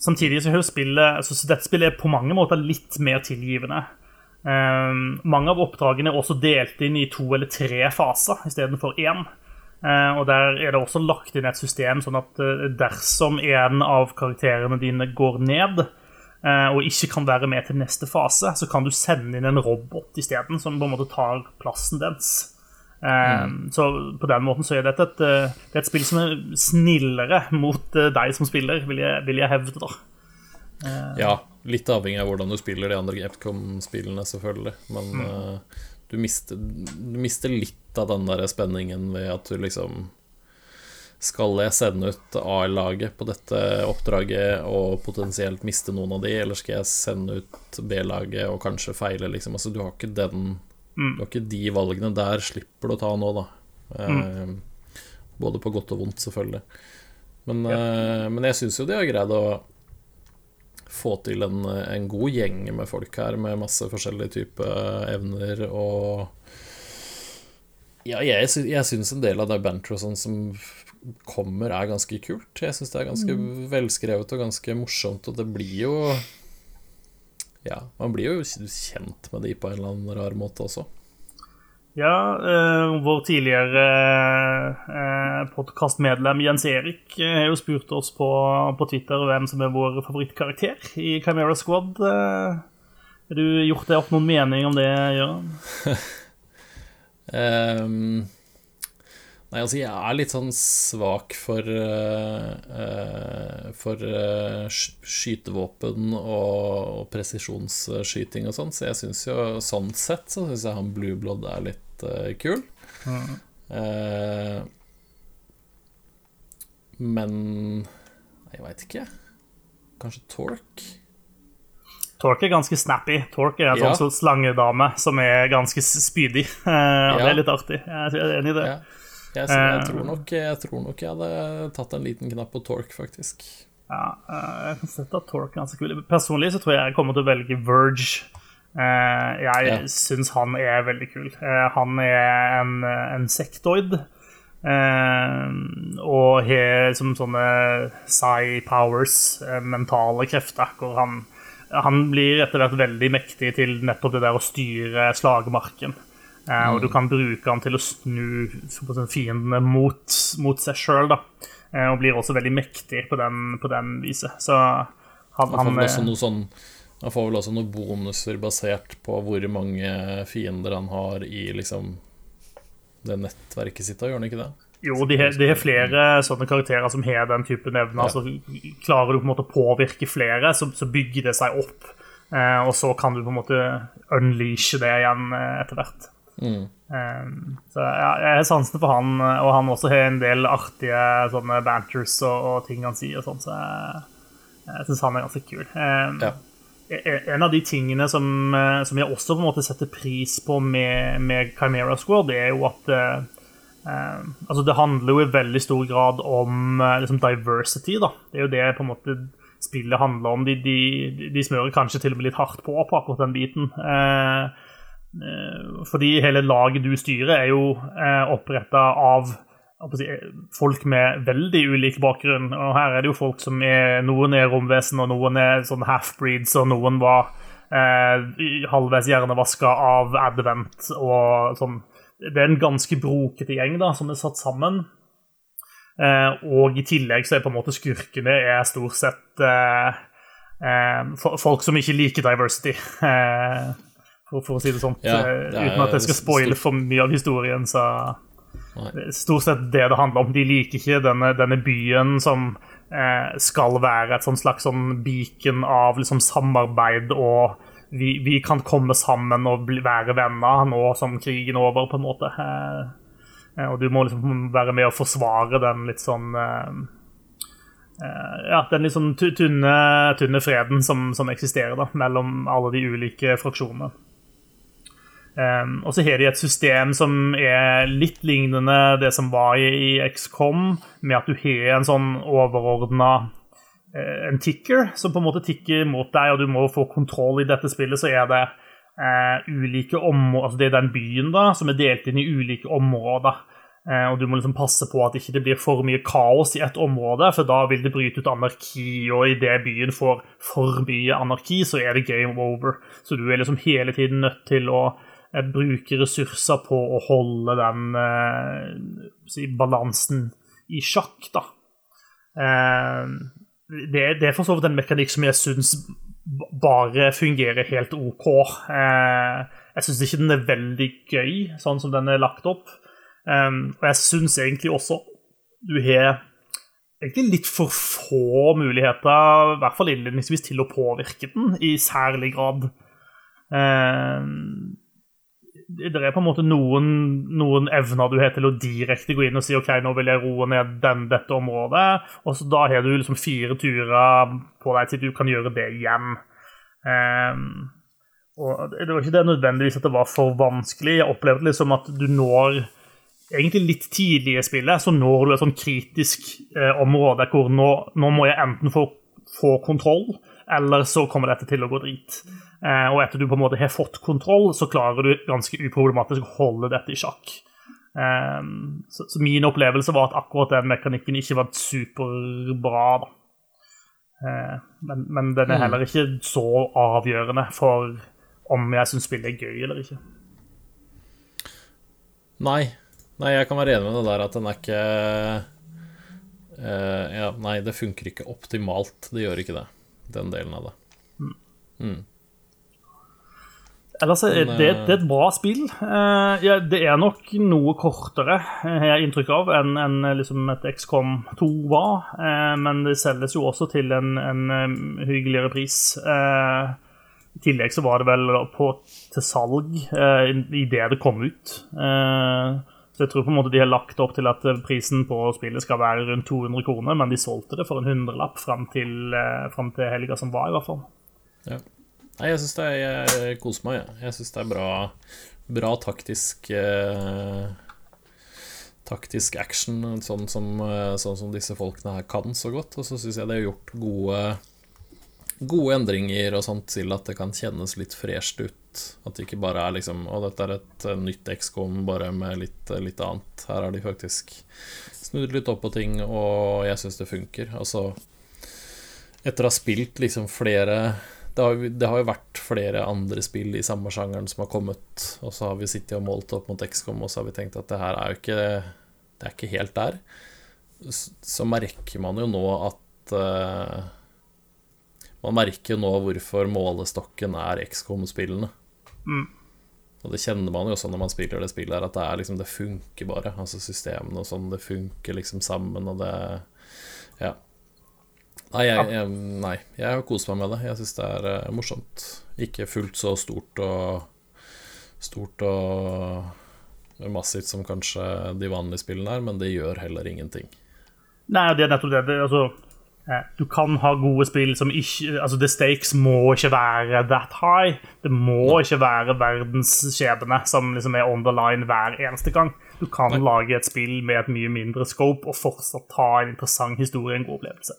Samtidig så er spillet så dette spillet er på mange måter litt mer tilgivende. Um, mange av oppdragene er også delt inn i to eller tre faser istedenfor én. Uh, og Der er det også lagt inn et system sånn at uh, dersom en av karakterene dine går ned uh, og ikke kan være med til neste fase, så kan du sende inn en robot isteden, som på en måte tar plassen dens. Mm. Så på den måten så er dette et, det er et spill som er snillere mot deg som spiller, vil jeg, vil jeg hevde. da. Ja, litt avhengig av hvordan du spiller de andre Epcom-spillene, selvfølgelig. Men mm. uh, du, mister, du mister litt av den der spenningen ved at du liksom Skal jeg sende ut A-laget på dette oppdraget og potensielt miste noen av de, eller skal jeg sende ut B-laget og kanskje feile, liksom? Altså, du har ikke den mm. Det var ikke de valgene der, slipper du å ta nå, da. Mm. Eh, både på godt og vondt, selvfølgelig. Men, ja. eh, men jeg syns jo de har greid å få til en, en god gjeng med folk her, med masse forskjellige typer evner og Ja, jeg, jeg syns en del av det banter og sånn som kommer, er ganske kult. Jeg syns det er ganske velskrevet og ganske morsomt, og det blir jo Ja, man blir jo kjent med de på en eller annen rar måte også. Ja, eh, vår tidligere eh, podkastmedlem Jens Erik eh, har jo spurt oss på, på Twitter hvem som er vår favorittkarakter i Chimera Squad. Eh, har du gjort deg opp noen mening om det, Gøran? Ehm, nei, altså, jeg er litt sånn svak for uh, For uh, skytevåpen og, og presisjonsskyting og sånn, så jeg syns jo sånn sett så syns jeg han Blue Blood er litt uh, kul. Eh, men jeg veit ikke. Kanskje Tork? Tork er ganske snappy. Tork er en Ja. sånn slangedame som er ganske spydig. Og Det er litt artig. Jeg er enig i det. Ja. Jeg, jeg, Eh. tror nok, jeg tror nok jeg hadde tatt en liten knapp på Torque, faktisk. Ja, eh, jeg kan sette at Torque ganske kul. Personlig så tror jeg jeg kommer til å velge Verge. Eh, jeg Ja. syns han er veldig kul. Han er en, en sektoid. og har som sånne psi powers, mentale krefter, hvor han, han blir etter hvert veldig mektig til nettopp det der å styre slagmarken. Eh, Og du kan bruke han til å snu fiendene mot, mot seg sjøl, da. Eh, og blir også veldig mektig på den, på den viset. Så han, Han får, vel også eh, noe sånn, han får vel også noen bonuser basert på hvor mange fiender han har i liksom det nettverket sitt, da, gjør han ikke det? Jo, de har, de har flere sånne karakterer som har den typen evner. Ja. Så klarer du på en måte å påvirke flere, så, så bygger det seg opp. Eh, og så kan du på en måte unleashe det igjen etter hvert. Mm. Um, så ja, jeg har sansen for han, eh, og han også har en del artige sånne banters og, og ting han sier og sånn, så jeg, jeg syns han er ganske kul. Um, Ja. en en av de tingene som, eh, som jeg også på en måte setter pris på med, med Chimera Squad, det er jo at eh, altså Det handler jo i veldig stor grad om liksom diversity. da. Det er jo det på en måte spillet handler om. De, de, de smører kanskje til og med litt hardt på på akkurat den biten. Eh, fordi hele laget du styrer, er jo eh, oppretta av folk med veldig ulik bakgrunn. Og her er det jo folk som er Noen er romvesen, og noen er sånn half-breeds, og noen var eh, halvveis hjernevaska av Advent og sånn. Det er en ganske brokete gjeng da, som er satt sammen. Eh, og i tillegg så er på en måte skurkene er stort sett eh, eh, folk som ikke liker diversity. Eh, for, for å si det sånn. Ja, Eh, det er uten at jeg skal spoile for mye av historien, så Nei. er Stort sett det det handler om. De liker ikke denne, denne byen som eh, skal være et sånn slags sånn beacon av liksom samarbeid og vi, vi kan komme sammen og bli, være venner nå som krigen er over, på en måte. Eh, eh, og du må liksom være med å forsvare den litt sånn eh, eh, Ja, den litt sånn tu- tynne, tynne freden som, som eksisterer da, mellom alle de ulike fraksjonene. Um, og så har de et system som er litt lignende det som var i, i XCOM, med at du har en sånn overordna uh, en ticker som på en måte tikker mot deg, og du må få kontroll i dette spillet. Så er det uh, ulike områder Altså det er den byen da, som er delt inn i ulike områder. Uh, og du må liksom passe på at ikke det blir for mye kaos i ett område, for da vil det bryte ut anarki, og idet byen får for mye anarki, så er det game over. Så du er liksom hele tiden nødt til å eh, bruke ressurser på å holde den eh, balansen i sjakk, da. Eh, det, det er for så vidt en mekanikk som jeg syns bare fungerer helt OK. Eh, jeg syns ikke den er veldig gøy, sånn som den er lagt opp. Um, og jeg syns egentlig også du har egentlig litt for få muligheter, i hvert fall innledningsvis, til å påvirke den i særlig grad. Um, det er på en måte noen, noen evner du har til å direkte gå inn og si ok, nå vil jeg roe ned den, dette området, og så da har du liksom fire turer på deg til du kan gjøre det igjen. Um, og det var ikke det nødvendigvis at det var for vanskelig. Jeg opplevde liksom at du når Egentlig litt tidlig i spillet så når du et sånn kritisk eh, område hvor nå, nå må jeg enten få, få kontroll, eller så kommer dette til å gå drit. Eh, og etter du på en måte har fått kontroll, så klarer du ganske uproblematisk å holde dette i sjakk. Eh, så, min opplevelse var at akkurat den mekanikken ikke var superbra. Eh, men, men, den er mm. heller ikke så avgjørende for om jeg syns spillet er gøy eller ikke. Nei. Nei, jeg kan være enig med det der at den er ikke uh, Ja, nei, det funker ikke optimalt. Det gjør ikke det, den delen av det. Mm. Ellers er det, det, er et bra spill. Uh, ja, det er nok noe kortere, har jeg inntrykk av, enn en, liksom et XCOM 2 var. Men det selges jo også til en, en hyggeligere pris. I tillegg så var det vel på, til salg eh, idet det kom ut. Eh, så jeg tror på en måte de har lagt opp til at prisen på spillet skal være rundt 200 kroner, men de solgte det for en hundrelapp fram til, eh, til helga som var, i hvert fall. Ja. Nei, jeg syns det er Jeg koser meg, jeg. Jeg syns det er bra, bra taktisk eh, Taktisk action, sånn som, eh, sånn som disse folkene her kan så godt. Og så syns jeg det er gjort gode gode endringer og sånt til at det kan kjennes litt fresht ut. At det ikke bare er liksom Å, dette er et nytt XCOM bare med litt, litt annet. Her har de faktisk snudd litt opp på ting, og jeg syns det funker. Altså Etter å ha spilt liksom flere det har, det har, jo vært flere andre spill i samme sjangeren som har kommet, og så har vi sittet og målt opp mot XCOM, og så har vi tenkt at det her er jo ikke Det er ikke helt der. Så merker man jo nå at uh, man merker jo nå hvorfor målestokken er XCOM-spillene. Mm. Og det kjenner man jo også når man spiller det spillet her, at det, er liksom, det funker bare. Altså systemene og sånn, det funker liksom sammen, og det Ja. Nei, jeg, jeg, nei, jeg har kost meg med det. Jeg syns det er uh, morsomt. Ikke fullt så stort og Stort og massivt som kanskje de vanlige spillene er, men det gjør heller ingenting. Nei, det er nettopp det. det altså du kan ha gode spill som ikke Altså, the stakes må ikke være that high. Det må ikke være verdensskjebne som liksom er on the line hver eneste gang. Du kan Nei. lage et spill med et mye mindre scope og fortsatt ta en interessant historie, en god opplevelse.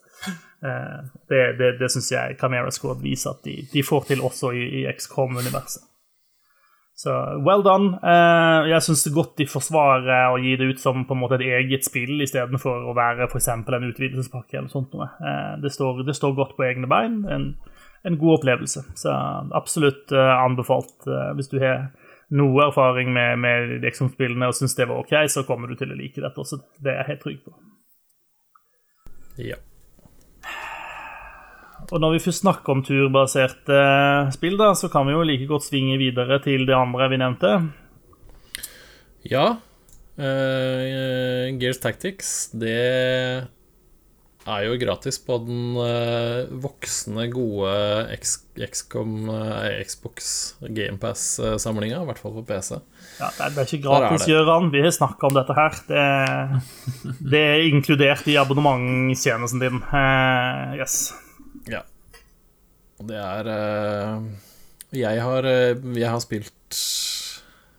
Eh, det, det, det syns jeg Camera Squad viser at de, de får til også i, i XCOM-universet. Så well done. Uh, jeg syns godt de forsvarer å gi det ut som på en måte et eget spill istedenfor å være f.eks. en utvidelsespakke. eller sånt noe. Uh, det, står, det, står, godt på egne bein. En, en god opplevelse. Så absolutt uh, anbefalt hvis du har noe erfaring med, med liksom spillene og syns det var OK, så kommer du til å like dette også. Det er jeg helt trygg på. Ja. Og når vi først snakker om turbaserte spill, da, så kan vi jo like godt svinge videre til det andre vi nevnte. Ja. Uh, Gears Tactics, det er jo gratis på den uh, voksne, gode XCOM, uh, Xbox GamePass-samlinga, i hvert fall på PC. Ja, det er, er ikke gratis, Gøran. Vi har snakka om dette her. Det, det, er inkludert i abonnementstjenesten din. Uh, yes. Ja. Og det er uh, jeg, har, uh, jeg har spilt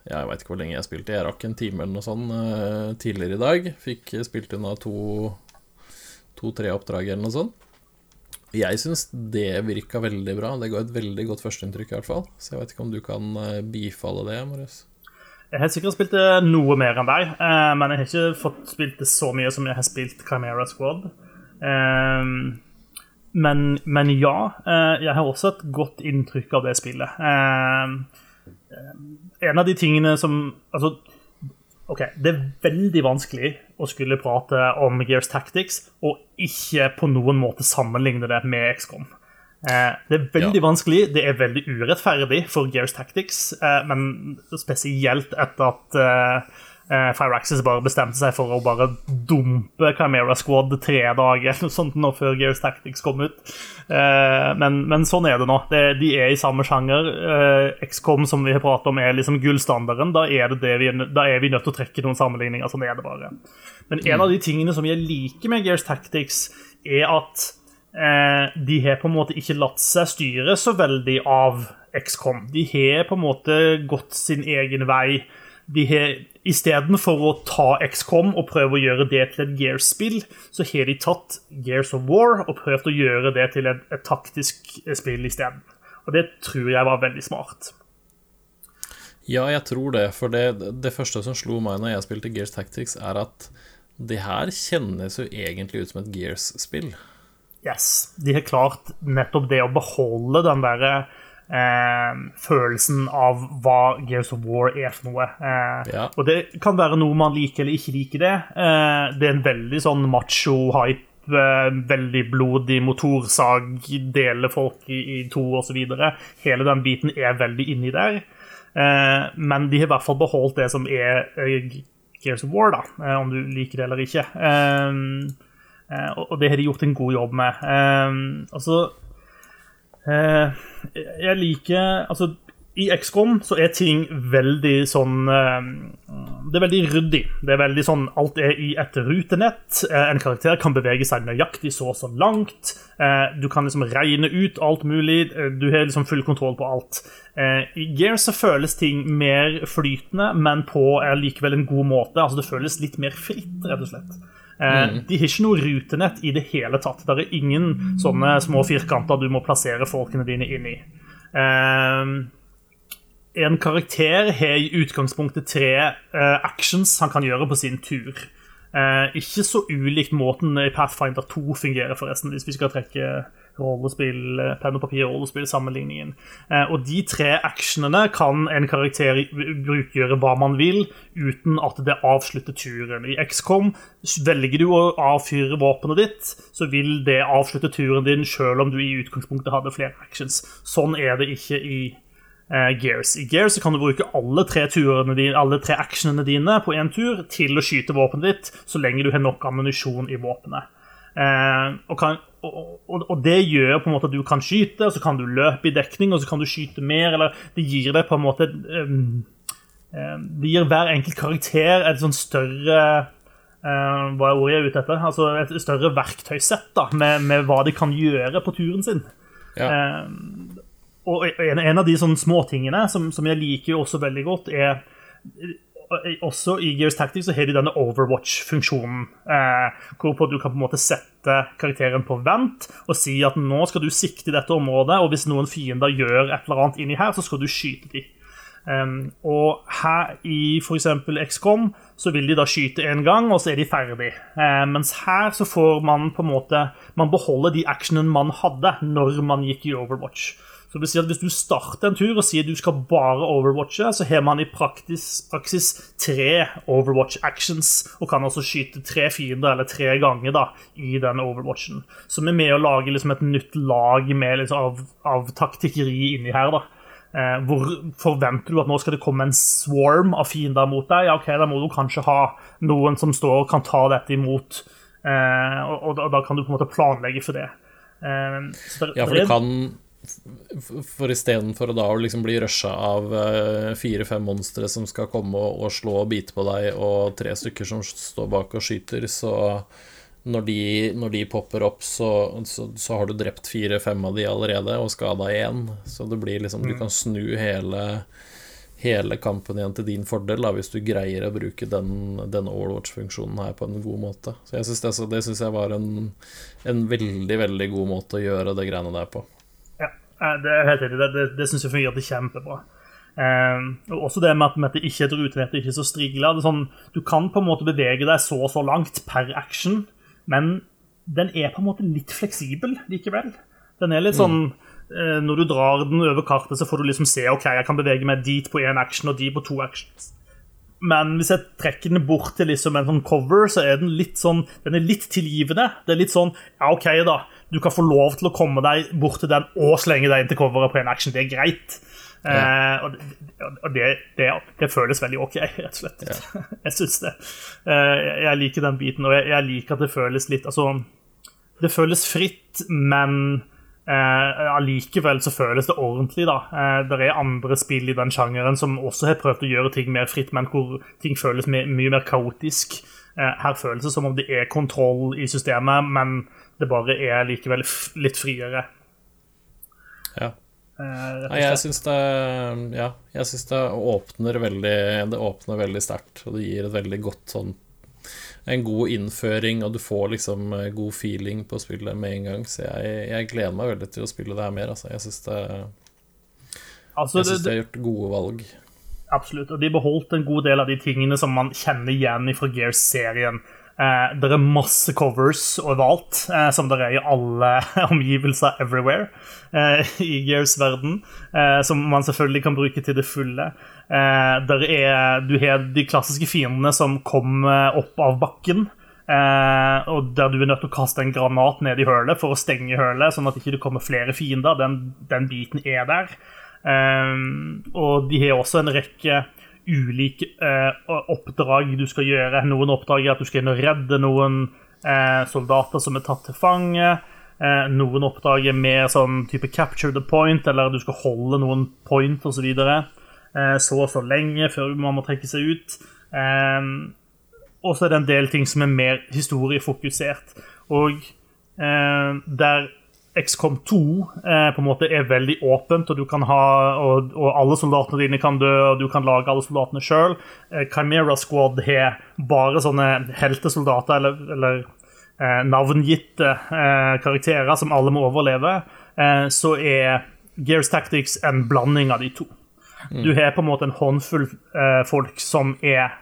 Jeg veit ikke hvor lenge jeg har spilt. Jeg rakk en time eller noe sånt uh, tidligere i dag. Fikk spilt unna to-tre to, oppdrag eller noe sånt. Jeg syns det virka veldig bra. Det ga et veldig godt førsteinntrykk, i hvert fall. Så jeg vet ikke om du kan bifalle det, Marius? Jeg har sikkert spilt noe mer enn deg, men jeg har ikke fått spilt det så mye som jeg har spilt Chimera Squad. Um, men, men, ja, eh, jeg har også et godt inntrykk av det spillet. Eh, en av de tingene som Altså, OK, det er veldig vanskelig å skulle prate om Gears Tactics og ikke på noen måte sammenligne det med XCOM. Eh, det er veldig ja. vanskelig, det er veldig urettferdig for Gears Tactics, men spesielt etter at eh, Firaxis bare bestemte seg for å bare dumpe Chimera Squad tre dager eller noe sånt nå før Gears Tactics kom ut. Eh, men, men, sånn er det nå. Det, de er i samme sjanger. Eh, XCOM, som vi har pratet om, er liksom gullstandarden. Da er, det det vi, da er vi nødt til å trekke noen sammenligninger. Sånn er det bare. Men en av de tingene som jeg liker med Gears Tactics, er at eh, de har på en måte ikke latt seg styre så veldig av XCOM. De har på en måte gått sin egen vei de har istedenfor å ta XCOM og prøve å gjøre det til et Gears-spill, så har de tatt Gears of War og prøvd å gjøre det til et, et taktisk spill isteden. Og det tror jeg var veldig smart. Ja, jeg tror det. For det, det første som slo meg når jeg spilte Gears Tactics, er at det her kjennes jo egentlig ut som et Gears-spill. Yes. De har klart nettopp det å beholde den derre eh, følelsen av hva Gears of War er for noe. Eh, Ja. Og det kan være noe man liker eller ikke liker det. Eh, det er en veldig sånn macho-hype. eh, Veldig blodig motorsag, deler folk i, i to osv. Hele den biten er veldig inni der. Eh, men de har i hvert fall beholdt det som er eh, Gears of War, da, om du liker det eller ikke. Og og det har de gjort en god jobb med. Altså eh, Jeg liker Altså, i XCOM så er ting veldig sånn eh, Det er veldig ryddig. Det er veldig sånn Alt er i et rutenett. Eh, En karakter kan bevege seg nøyaktig så og så langt. Eh, Du kan liksom regne ut alt mulig. Eh, Du har liksom full kontroll på alt. Eh, I Gears så føles ting mer flytende, men på eh, likevel en god måte. Altså Det føles litt mer fritt, rett og slett. Eh, De har ikke noe rutenett i det hele tatt. Det er ingen sånne små firkanter du må plassere folkene dine inn i. Eh, en karakter har i utgangspunktet tre eh, actions han kan gjøre på sin tur. Ikke så ulikt måten i Pathfinder 2 fungerer, forresten, hvis vi skal trekke rollespill, eh, penn og papir-rollespill-sammenligningen. Eh, og de tre actionene kan en karakter brukgjøre hva man vil, uten at det avslutter turen. I XCOM velger du å avfyre våpenet ditt, så vil det avslutte turen din selv om du i utgangspunktet hadde flere actions. Sånn er det ikke i eh, Gears. I Gears kan du bruke alle tre, dine, alle tre actionene dine på én tur til å skyte våpenet ditt, så lenge du har nok ammunisjon i våpenet. Eh, og, kan, og, og, og det gjør på en måte at du kan skyte, og så kan du løpe i dekning, og så kan du skyte mer, eller det gir deg på en måte um, Det gir hver enkelt karakter et sånn større uh, Hva er ordet jeg er ute etter? Altså et større verktøysett da, med, med hva de kan gjøre på turen sin. Ja. Eh, og en, en av de sånne småtingene som, som jeg liker også veldig godt, er også i Gears Tactics så har de denne Overwatch-funksjonen. Eh, hvorpå du kan på en måte sette karakteren på vent og si at nå skal du sikte i dette området, og hvis noen fiender gjør et eller annet inni her, så skal du skyte dem. Um, og her i f.eks. XCOM så vil de da skyte en gang, og så er de ferdig. Uh, mens her så får man på en måte Man beholder de actionene man hadde når man gikk i Overwatch. Så det vil si at Hvis du starter en tur og sier du skal bare overwatche, så har man i praktis, praksis tre overwatch actions, og kan altså skyte tre fiender eller tre ganger da, i den overwatchen. Som er med å lage liksom et nytt lag med liksom av, av taktikkeri inni her. da. Eh, hvor forventer du at nå skal det komme en swarm av fiender mot deg? Ja, ok, Da må du kanskje ha noen som står og kan ta dette imot. Eh, og, og, da- da kan du på en måte planlegge for det. Eh, så der- Ja, for du kan For istedenfor å da liksom bli rusha av eh, fire-fem monstre som skal komme og, slå og bite på deg, og tre stykker som står bak og skyter, så når de, når de popper opp, så, så, så har du drept fire-fem av de allerede og skada én. Så det blir liksom Du kan snu hele hele kampen igjen til din fordel, da, hvis du greier å bruke den, den Overwatch-funksjonen her på en god måte. Så jeg synes det, det synes jeg var en, en veldig, veldig god måte å gjøre det greiene der på. Det er helt enig. Det, det, det syns jeg fungerte kjempebra. Eh, og også det med at, det ikke er et rutenett, ikke er så strigla. Sånn, du kan på en måte bevege deg så og så langt per action, men den er på en måte litt fleksibel likevel. Den er litt sånn eh, Når du drar den over kartet, så får du liksom se OK, jeg kan bevege meg dit på én action og dit på to actions. Men hvis jeg trekker den bort til liksom en sånn cover, så er den litt sånn Den er litt tilgivende. Det er litt sånn Ja, OK, da. Du kan få lov til å komme deg bort til den og slenge deg inn til coveret på en action. Det er greit. Ja. det, og det, det, det føles veldig OK, rett og slett. jeg syns det. Uh, jeg liker den biten, og jeg, jeg liker at det føles litt Altså, det føles fritt, men allikevel uh, så føles det ordentlig, da. Eh, det er andre spill i den sjangeren som også har prøvd å gjøre ting mer fritt, men hvor ting føles my mye mer kaotisk. Eh, her føles det som om det er kontroll i systemet, men det bare er likevel litt friere. Ja. og Nei, jeg syns det Ja, jeg syns det åpner veldig Det åpner veldig sterkt, og det gir et veldig godt sånn En god innføring, og du får liksom eh, god feeling på spillet med en gang. Så jeg, jeg gleder meg veldig til å spille det her mer, altså. Jeg syns det Altså, Jeg syns de har gjort gode valg. Absolutt. Og de beholdt en god del av de tingene som man kjenner igjen fra Gears-serien. Eh, det er masse covers overalt, eh, som det er i alle omgivelser everywhere eh, i Gears-verden, eh, som man selvfølgelig kan bruke til det fulle. Eh, der er, du har de klassiske fiendene som kommer opp av bakken. Eh, og der du er nødt til å kaste en granat ned i hølet for å stenge hølet, sånn at det ikke kommer flere fiender. Den, den biten er der. Um, og de har også en rekke ulike eh, oppdrag du skal gjøre. Noen oppdrag er at du skal inn og redde noen eh, soldater som er tatt til fange. Eh, noen oppdrag er mer sånn type capture the point, eller du skal holde noen point osv. Eh, så og så lenge før man må trekke seg ut. Eh, og så er det en del ting som er mer historiefokusert. Og der XCOM 2 eh, på en måte er veldig åpent, og, du kan ha, og, og alle soldatene dine kan dø, og du kan lage alle soldatene sjøl. Eh, Chimera Squad har bare sånne heltesoldater eller, eller eh, navngitte eh, karakterer som alle må overleve. Eh, så er Gears Tactics en blanding av de to. Du har på en måte en håndfull eh, folk som er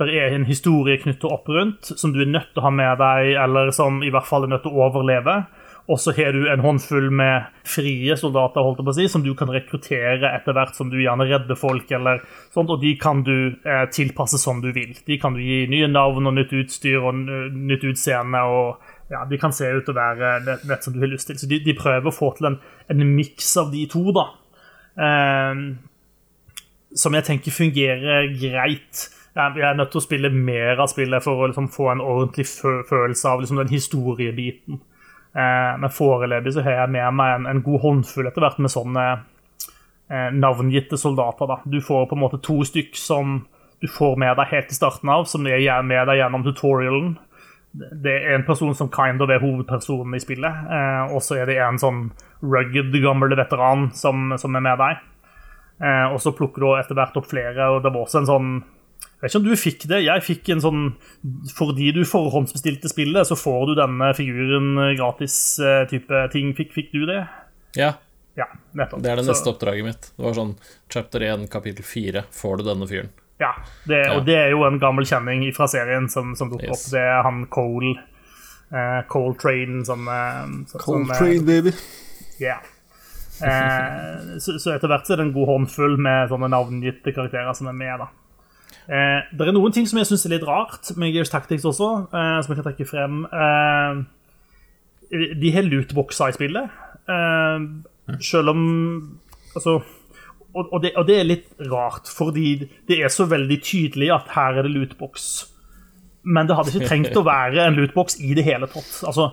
der er en historie knyttet opp rundt, som du er nødt til å ha med deg, eller som i hvert fall er nødt til å overleve. Og så har du en håndfull med frie soldater holdt jeg på å si, som du kan rekruttere etter hvert som du gjerne redder folk. eller sånt, Og de kan du eh, tilpasse som du vil. De kan du gi nye navn og nytt utstyr og nytt utseende. og ja, De kan se ut til å være nett, som du har lyst til. Så de, de prøver å få til en, en miks av de to. da. Eh, som jeg tenker fungerer greit. Jeg er nødt til å spille mer av spillet for å liksom få en ordentlig følelse av liksom den historiebiten. Eh, men foreløpig så har jeg med meg en, en god håndfull etter hvert med sånne eh, navngitte soldater. Da. Du får på en måte to stykk som du får med deg helt i starten av, som er med deg gjennom tutorialen. Det er en person som kind of er hovedpersonen i spillet, eh, og så er det en sånn rugged, gammel veteran som, som er med deg. Og så plukker du etter hvert opp flere, og det var også en sånn Jeg vet ikke om du fikk det. Jeg fikk en sånn Fordi du forhåndsbestilte spillet, så får du denne figuren eh, gratis eh, type ting. Fikk, fikk du det? Ja, Ja, nettopp. det er det Så- neste oppdraget mitt. Det var sånn chapter 1, kapittel 4, får du denne fyren. Ja, det, Ja. og det er jo en gammel kjenning fra serien som, som dukker Yes. opp. Det er han Cole. Uh, Cole Train som, uh, som som, Train, baby. Ja. Eh, så, så etter hvert så er det en god håndfull med sånne navngitte karakterer som er med. da. Eh, det er noen ting som jeg syns er litt rart med Gears Tactics også, eh, som jeg kan trekke frem. Eh, de har lootboxer i spillet, eh, selv om Altså og, og, det, og det er litt rart, fordi det er så veldig tydelig at her er det lootbox. Men det hadde ikke trengt å være en lootbox i det hele tatt. Altså,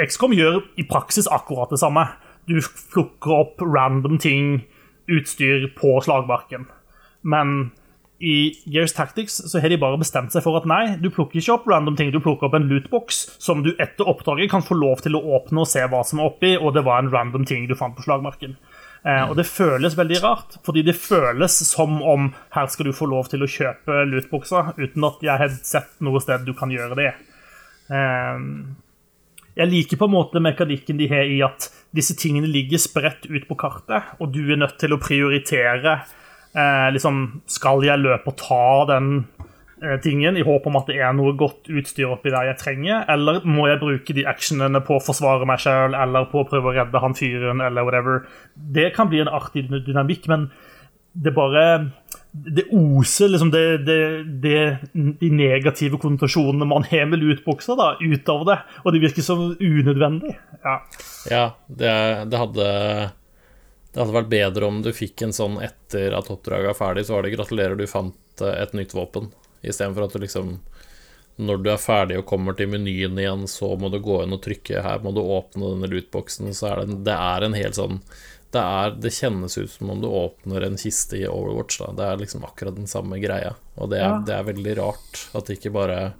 XCOM gjør i praksis akkurat det samme. Du plukker opp random ting, utstyr, på slagmarken. Men i Gears Tactics så har de bare bestemt seg for at nei, du plukker ikke opp random ting, du plukker opp en lootbox som du etter oppdraget kan få lov til å åpne og se hva som er oppi, og det var en random ting du fant på slagmarken. Eh, og det føles veldig rart, fordi det føles som om her skal du få lov til å kjøpe lootboxer, uten at jeg har sett noe sted du kan gjøre det. Eh, jeg liker på en måte mekanikken de har i at disse tingene ligger spredt ut på kartet, og du er nødt til å prioritere eh, liksom, Skal jeg løpe og ta den eh, tingen i håp om at det er noe godt utstyr oppi der jeg trenger, eller må jeg bruke de actionene på å forsvare meg sjøl, eller på å prøve å redde han fyren, eller whatever. Det kan bli en artig dynamikk, men det bare det oser liksom det, det, det, de negative konnotasjonene man har med lootboxer, da, ut av det. Og det virker så unødvendig. Ja. Ja, det, det hadde Det hadde vært bedre om du fikk en sånn etter at oppdraget er ferdig, så var det 'gratulerer, du fant eh, et nytt våpen', istedenfor at du liksom Når du er ferdig og kommer til menyen igjen, så må du gå inn og trykke 'her må du åpne denne lootboxen', så er det, det er en helt sånn det, er, det kjennes ut som om du åpner en kiste i Overwatch. Da. Det er liksom akkurat den samme greia. Og det er, Ja. det er veldig rart at det ikke bare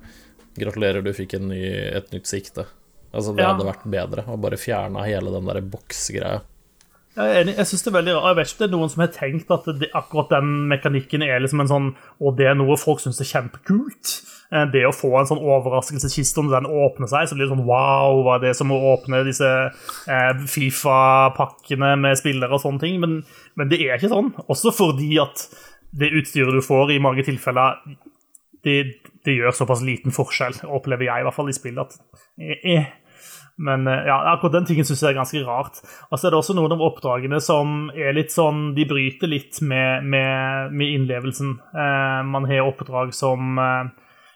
Gratulerer, du fikk en ny, et nytt sikte. Altså, det Ja. hadde vært bedre å bare fjerne hele den der boksgreia. Jeg er enig. Jeg synes det er veldig rart. Jeg vet ikke om det er noen som har tenkt at det, akkurat den mekanikken er liksom en sånn Og det er noe folk syns er kjempekult. Eh, Det å få en sånn overraskelseskiste når den åpner seg, så blir det sånn wow, hva er det som å åpne disse eh, Fifa-pakkene med spillere og sånne ting. Men, men det er ikke sånn. Også fordi at det utstyret du får, i mange tilfeller det, det gjør såpass liten forskjell, opplever jeg i hvert fall i spillet. at eh, eh. Men eh, ja, akkurat den tingen syns jeg er ganske rart. Og så er det også noen av oppdragene som er litt sånn De bryter litt med, med, med innlevelsen. Eh, man har oppdrag som eh,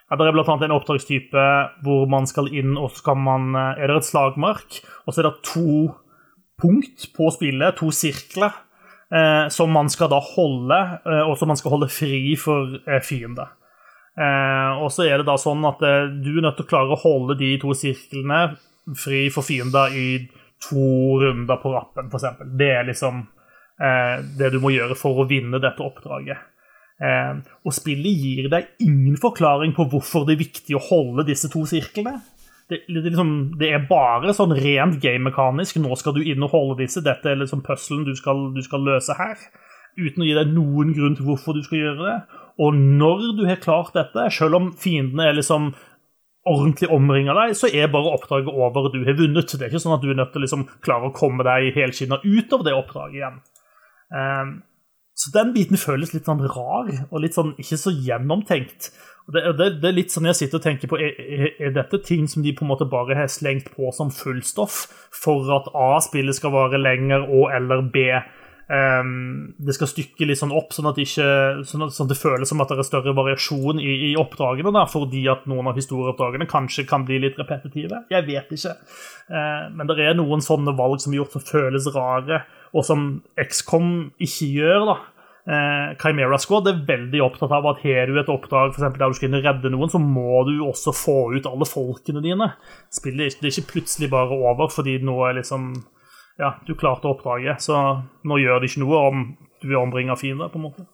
ja, Det er annet en oppdragstype hvor man skal inn, og så kan man eh, Er det et slagmark, og så er det to punkt på spillet, to sirkler, eh, som man skal da holde, eh, og som man skal holde fri for eh, fiende. Og så er det da sånn at du er nødt til å klare å holde de to sirklene fri for fiender i to runder på rappen, f.eks. Det er liksom eh, det du må gjøre for å vinne dette oppdraget. Eh, og spillet gir deg ingen forklaring på hvorfor det er viktig å holde disse to sirklene. Det, det, liksom, det er bare sånn rent game-mekanisk. Nå skal du inn og holde disse. Dette er liksom puzzlen du du skal løse her. Uten å gi deg noen grunn til hvorfor du skal gjøre det. Og når du har klart dette, selv om fiendene er liksom ordentlig omringer deg, så er bare oppdraget over, og du har vunnet. Det er ikke sånn at du er nødt til å liksom klare å komme deg helskinna ut av det oppdraget igjen. Um, så den biten føles litt sånn rar, og litt sånn ikke så gjennomtenkt. Det, det, det er litt sånn jeg sitter og tenker på, er, er, dette ting som de på en måte bare har slengt på som fullstoff for at A, spillet skal vare lenger, og eller B, Um, det skal stykke litt sånn opp, sånn at, ikke, sånn at, sånn at det føles som at det er større variasjon i, i oppdragene. Da, fordi at noen av historieoppdragene kanskje kan bli litt repetitive. Jeg vet ikke. Uh, men det er noen sånne valg som er gjort som føles rare, og som XCOM ikke gjør. da. Uh, Chimera Squad er veldig opptatt av at har du et oppdrag for eksempel, der du skal inn og redde noen, så må du også få ut alle folkene dine. Spillet det er ikke plutselig bare over fordi noe er liksom ja, du klarte oppdraget, så nå gjør det ikke noe om du vil ombringe fiender, på en måte.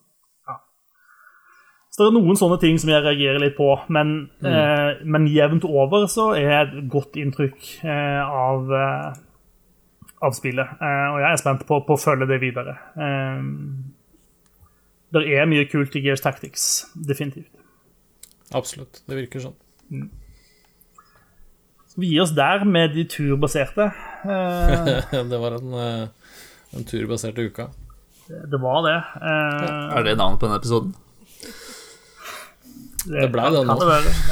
Ja. Så det er noen sånne ting som jeg reagerer litt på, men, mm. eh, men jevnt over så er et godt inntrykk eh, av, eh, av spillet. Eh, og jeg er spent på, på, å følge det videre. Eh, det er mye kult i Gears Tactics, definitivt. Absolutt. Det virker sånn. Mm. Vi gir oss der med de turbaserte. det var en, eh, en turbasert uke. Det, var det. Ja. Er det navnet på denne episoden? Det, det ble det nå.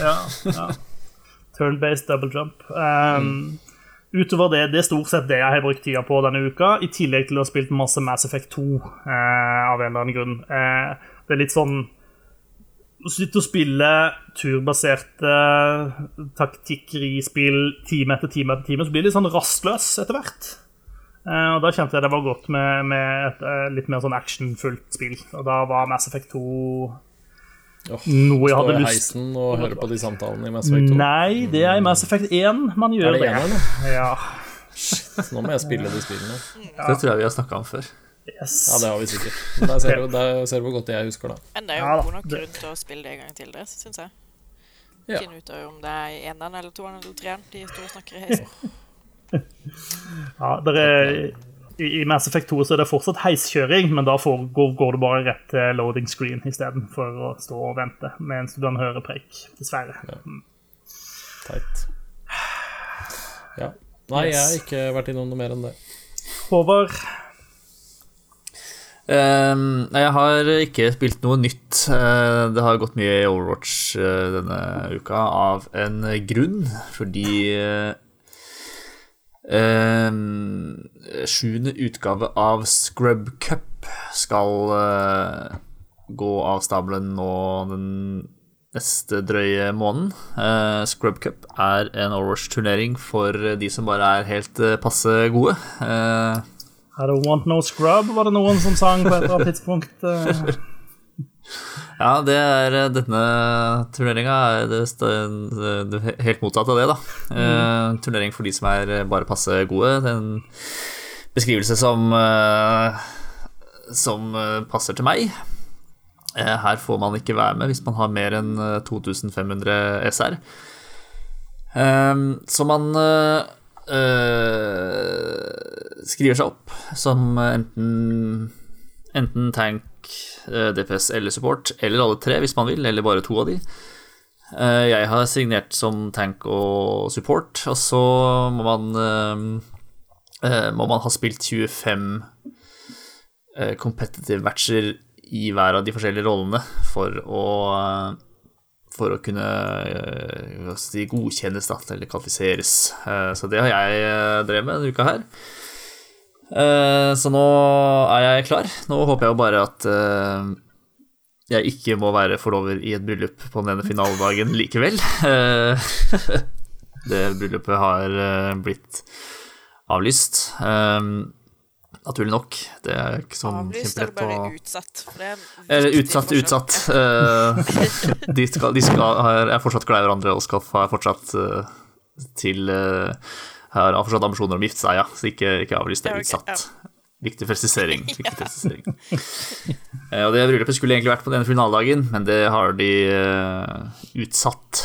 Ja, ja. Turn-based double jump. Um, mm. Utover det, det er stort sett det jeg har brukt tida på denne uka, i tillegg til å ha spilt masse Mass Effect 2 uh, av en eller annen grunn. Uh, det er litt sånn å sitte og spille turbaserte taktikkerispill time etter time etter time, så blir det litt sånn rastløs etter hvert. Uh, og Da kjente jeg det var godt med, med et uh, litt mer sånn actionfullt spill. Og da var Mass Effect 2 oh, noe jeg hadde lyst til. heisen og høre på de samtalene i Mass Effect 2? Nei, det er i Mass Effect 1 man gjør er det. det. Ja. Shit, nå må jeg spille de spillene. Ja. Det tror jeg vi har snakka om før. Yes. Ja, det har vi sikkert. Men der ser, du, der ser du hvor godt jeg husker, da. Men det er jo Ja, god nok grunn til å spille det en gang til, det, syns jeg. Ja. Finne ut av om det er eneren eller toeren eller treeren de står og snakker i heisen. Ja, der er, i, Mass Effect 2 så er det fortsatt heiskjøring, men da får, går, går det bare rett til loading screen istedenfor å stå og vente mens du kan høre preik. Dessverre. Ja. Teit. Ja. Nei, jeg har ikke vært innom noe mer enn det. Håvard, jeg har ikke spilt noe nytt. Eh, det har gått mye i Overwatch eh, denne uka av en grunn, fordi uh, Sjuende utgave av Scrub Cup skal eh, gå av stabelen nå den neste drøye måneden. Eh, Scrub Cup er en Overwatch-turnering for de som bare er helt eh, passe gode. Eh, I don't want no scrub, var det noen som sang på et eller annet tidspunkt. eh. Ja, det er eh, denne turneringa er det, det er helt motsatt av det, da. Eh, turnering for de som er eh, bare passe gode. Det er en beskrivelse som uh, som eh, passer til meg. Uh, her får man ikke være med hvis man har mer enn eh, 2500 SR. Eh, så man eh, skriver seg opp som enten, enten tank, eh, DPS eller support, eller alle tre hvis man vil, eller bare to av de. Eh, jeg har signert som tank og support, og så må man må man ha spilt 25 eh, competitive matcher i hver av de forskjellige rollene for å for å kunne eh, si, godkjennes da, eller kvalifiseres. Eh, Så det har jeg eh, drevet med denne uka her. Så nå er jeg klar. Nå håper jeg jo bare at jeg ikke må være forlover i et bryllup på den ene finaledagen likevel. Det bryllupet har blitt avlyst. Eh, Naturlig nok. Det er ikke sånn kjempelett å bare utsatt? Er eller utsatt, utsatt. Eh, de skal, de skal, er fortsatt glad i hverandre og skal ha fortsatt eh, til uh, Har fortsatt ambisjoner om å gifte seg, ja. Så ikke, ikke avlyst, det utsatt. Viktig presisering. Viktig presisering. Eh, og det bryllupet skulle egentlig vært på den ene finaledagen, men det har de eh, utsatt.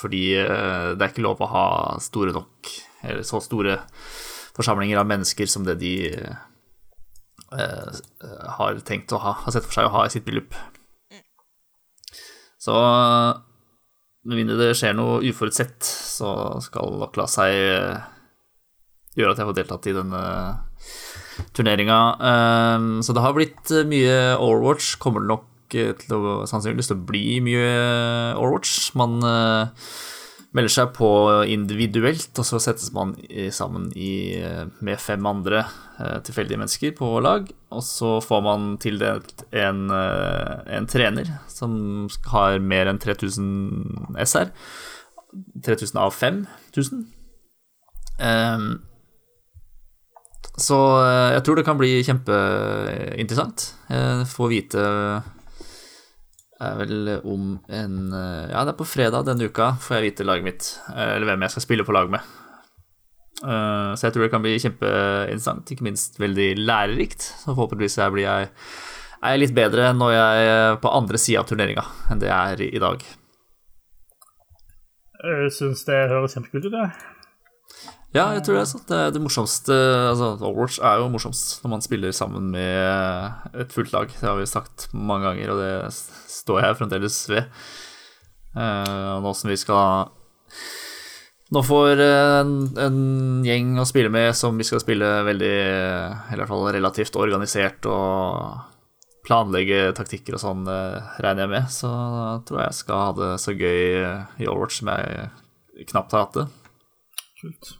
Fordi eh, det er ikke lov å ha store nok, eller så store forsamlinger av mennesker som det de eh, har tenkt å ha, har sett for seg å ha i sitt bryllup. Så med mindre det skjer noe uforutsett, så skal nok la seg eh, gjøre at jeg får deltatt i denne turneringa. Eh, Så det har blitt eh, mye Overwatch. Kommer det nok eh, til å sannsynligvis til å bli mye Overwatch. Man eh, melder seg på individuelt, og så settes man sammen i, eh, med fem andre eh, tilfeldige mennesker på lag. Og så får man tildelt en, eh, en trener som har mer enn 3000 SR. 3000 av 5000. Um, så jeg tror det kan bli kjempeinteressant. Få vite er vel om en eh, Ja, det er på fredag denne uka får jeg vite laget mitt, eh, eller hvem jeg skal spille på lag med. Eh, Så jeg tror det kan bli kjempeinteressant, ikke minst veldig lærerikt. Så forhåpentligvis jeg blir jeg, er jeg litt bedre når jeg er på andre sida av turneringa enn det jeg er i dag. Jeg syns det høres kjempekult ut. jeg. Ja, jeg tror det er sånn. Det det morsomste Altså, Overwatch er jo morsomst når man spiller sammen med et fullt lag. Det har vi sagt mange ganger, og det står jeg fremdeles ved. Uh, nå som vi skal Nå får en, en gjeng å spille med som vi skal spille veldig Eller i hvert fall relativt organisert og planlegge taktikker og sånn, eh, regner jeg med, så da tror jeg jeg skal ha det så gøy i Overwatch som jeg knapt har hatt det. Kult.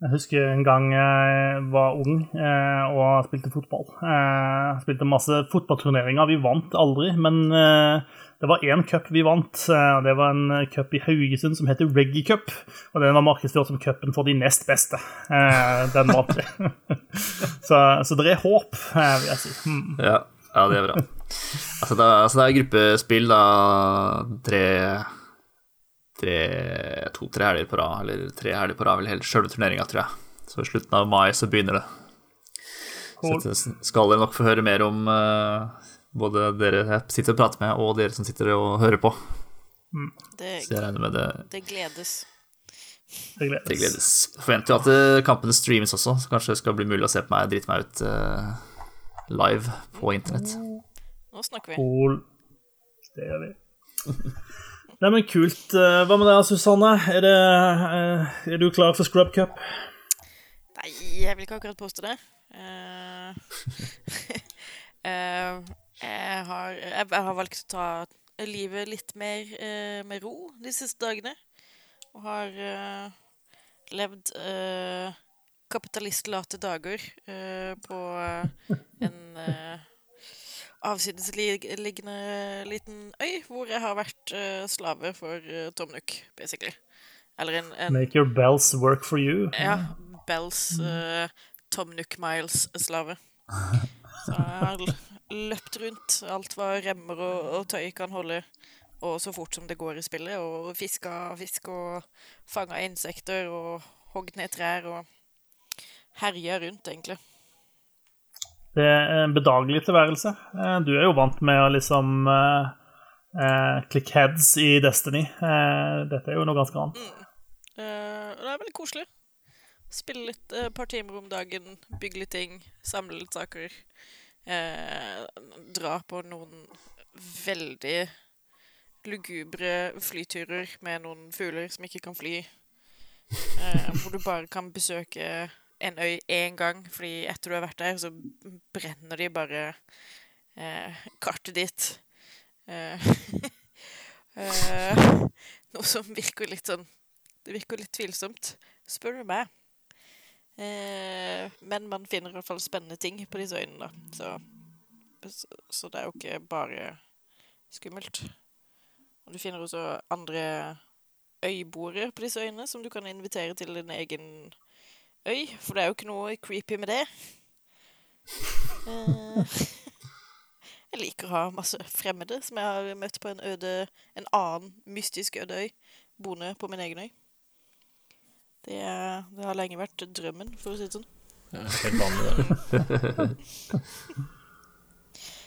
Jeg husker en gang jeg var ung eh, og spilte fotball. Eh, spilte masse fotballturneringer. Vi vant aldri, men eh, det var én cup vi vant. Og det var en cup i Haugesund som heter Reggae Cup. Og den var markedsført som cupen for de nest beste. Den vant vi. så, så det er håp, vil jeg si. Mm. Ja, ja det er bra. Altså, det, er- altså, det er gruppespill, da. Tre tre, To-tre helger på rad, eller tre helger på rad, vel hele sjølve turneringa, tror jeg. Så i slutten av mai så begynner det. Cool. Så det skal dere nok få høre mer om, uh, både dere jeg sitter og prater med, og dere som sitter og hører på. Det, Så jeg regner med det, det gledes. Det gledes. det gledes. Forventer jo at eh, kampene streames også, så kanskje det skal bli mulig å se på meg drite meg ut uh, live på internett. Nå snakker vi. Cool. Det gjør vi. Nei, men kult. Eh, Hva med deg, Susanne? Er, det, eh, er du klar for Scrub Cup? Nei, jeg vil ikke akkurat påstå det. Eh, jeg, har, jeg, har valgt å ta livet litt mer med ro de siste dagene. Og har levd kapitalistlate dager på en avsidesliggende liten øy, hvor jeg har vært eh, slave for uh, Tom Nook, basically. Eller en, en Make your bells work for you. ja, Bells uh, Tom Nook Miles-slave. Så jeg har løpt rundt alt hva remmer og, og tøy kan holde, og så fort som det går i spillet, og fiska fisk og fanga insekter og hogd ned trær og herja rundt, egentlig. Det er en bedagelig tilværelse. Eh, Du er jo vant med å liksom eh, eh, click heads i Destiny. Eh, dette er jo noe ganske annet. Eh, og det er veldig koselig. Spille litt et par timer om dagen, bygge litt ting, samle litt saker. Eh, dra på noen veldig lugubre flyturer med noen fugler som ikke kan fly. Eh, hvor du bare kan besøke en øy én gang, fordi etter du har vært der, så brenner de bare eh, kartet ditt. Eh, eh, noe som virker litt sånn Det virker litt tvilsomt, spør du meg. Eh, men man finner i hvert fall spennende ting på disse øynene, da. Så, så det er jo ikke bare skummelt. Og du finner også andre øyboere på disse øyene som du kan invitere til din egen øy. For det er jo ikke noe creepy med det. Eh, jeg liker å ha masse fremmede som jeg har møtt på en øde En annen mystisk øde øy, boende på min egen øy. Det, det har lenge vært drømmen, for å si det sånn. Ja, helt vanlig, det.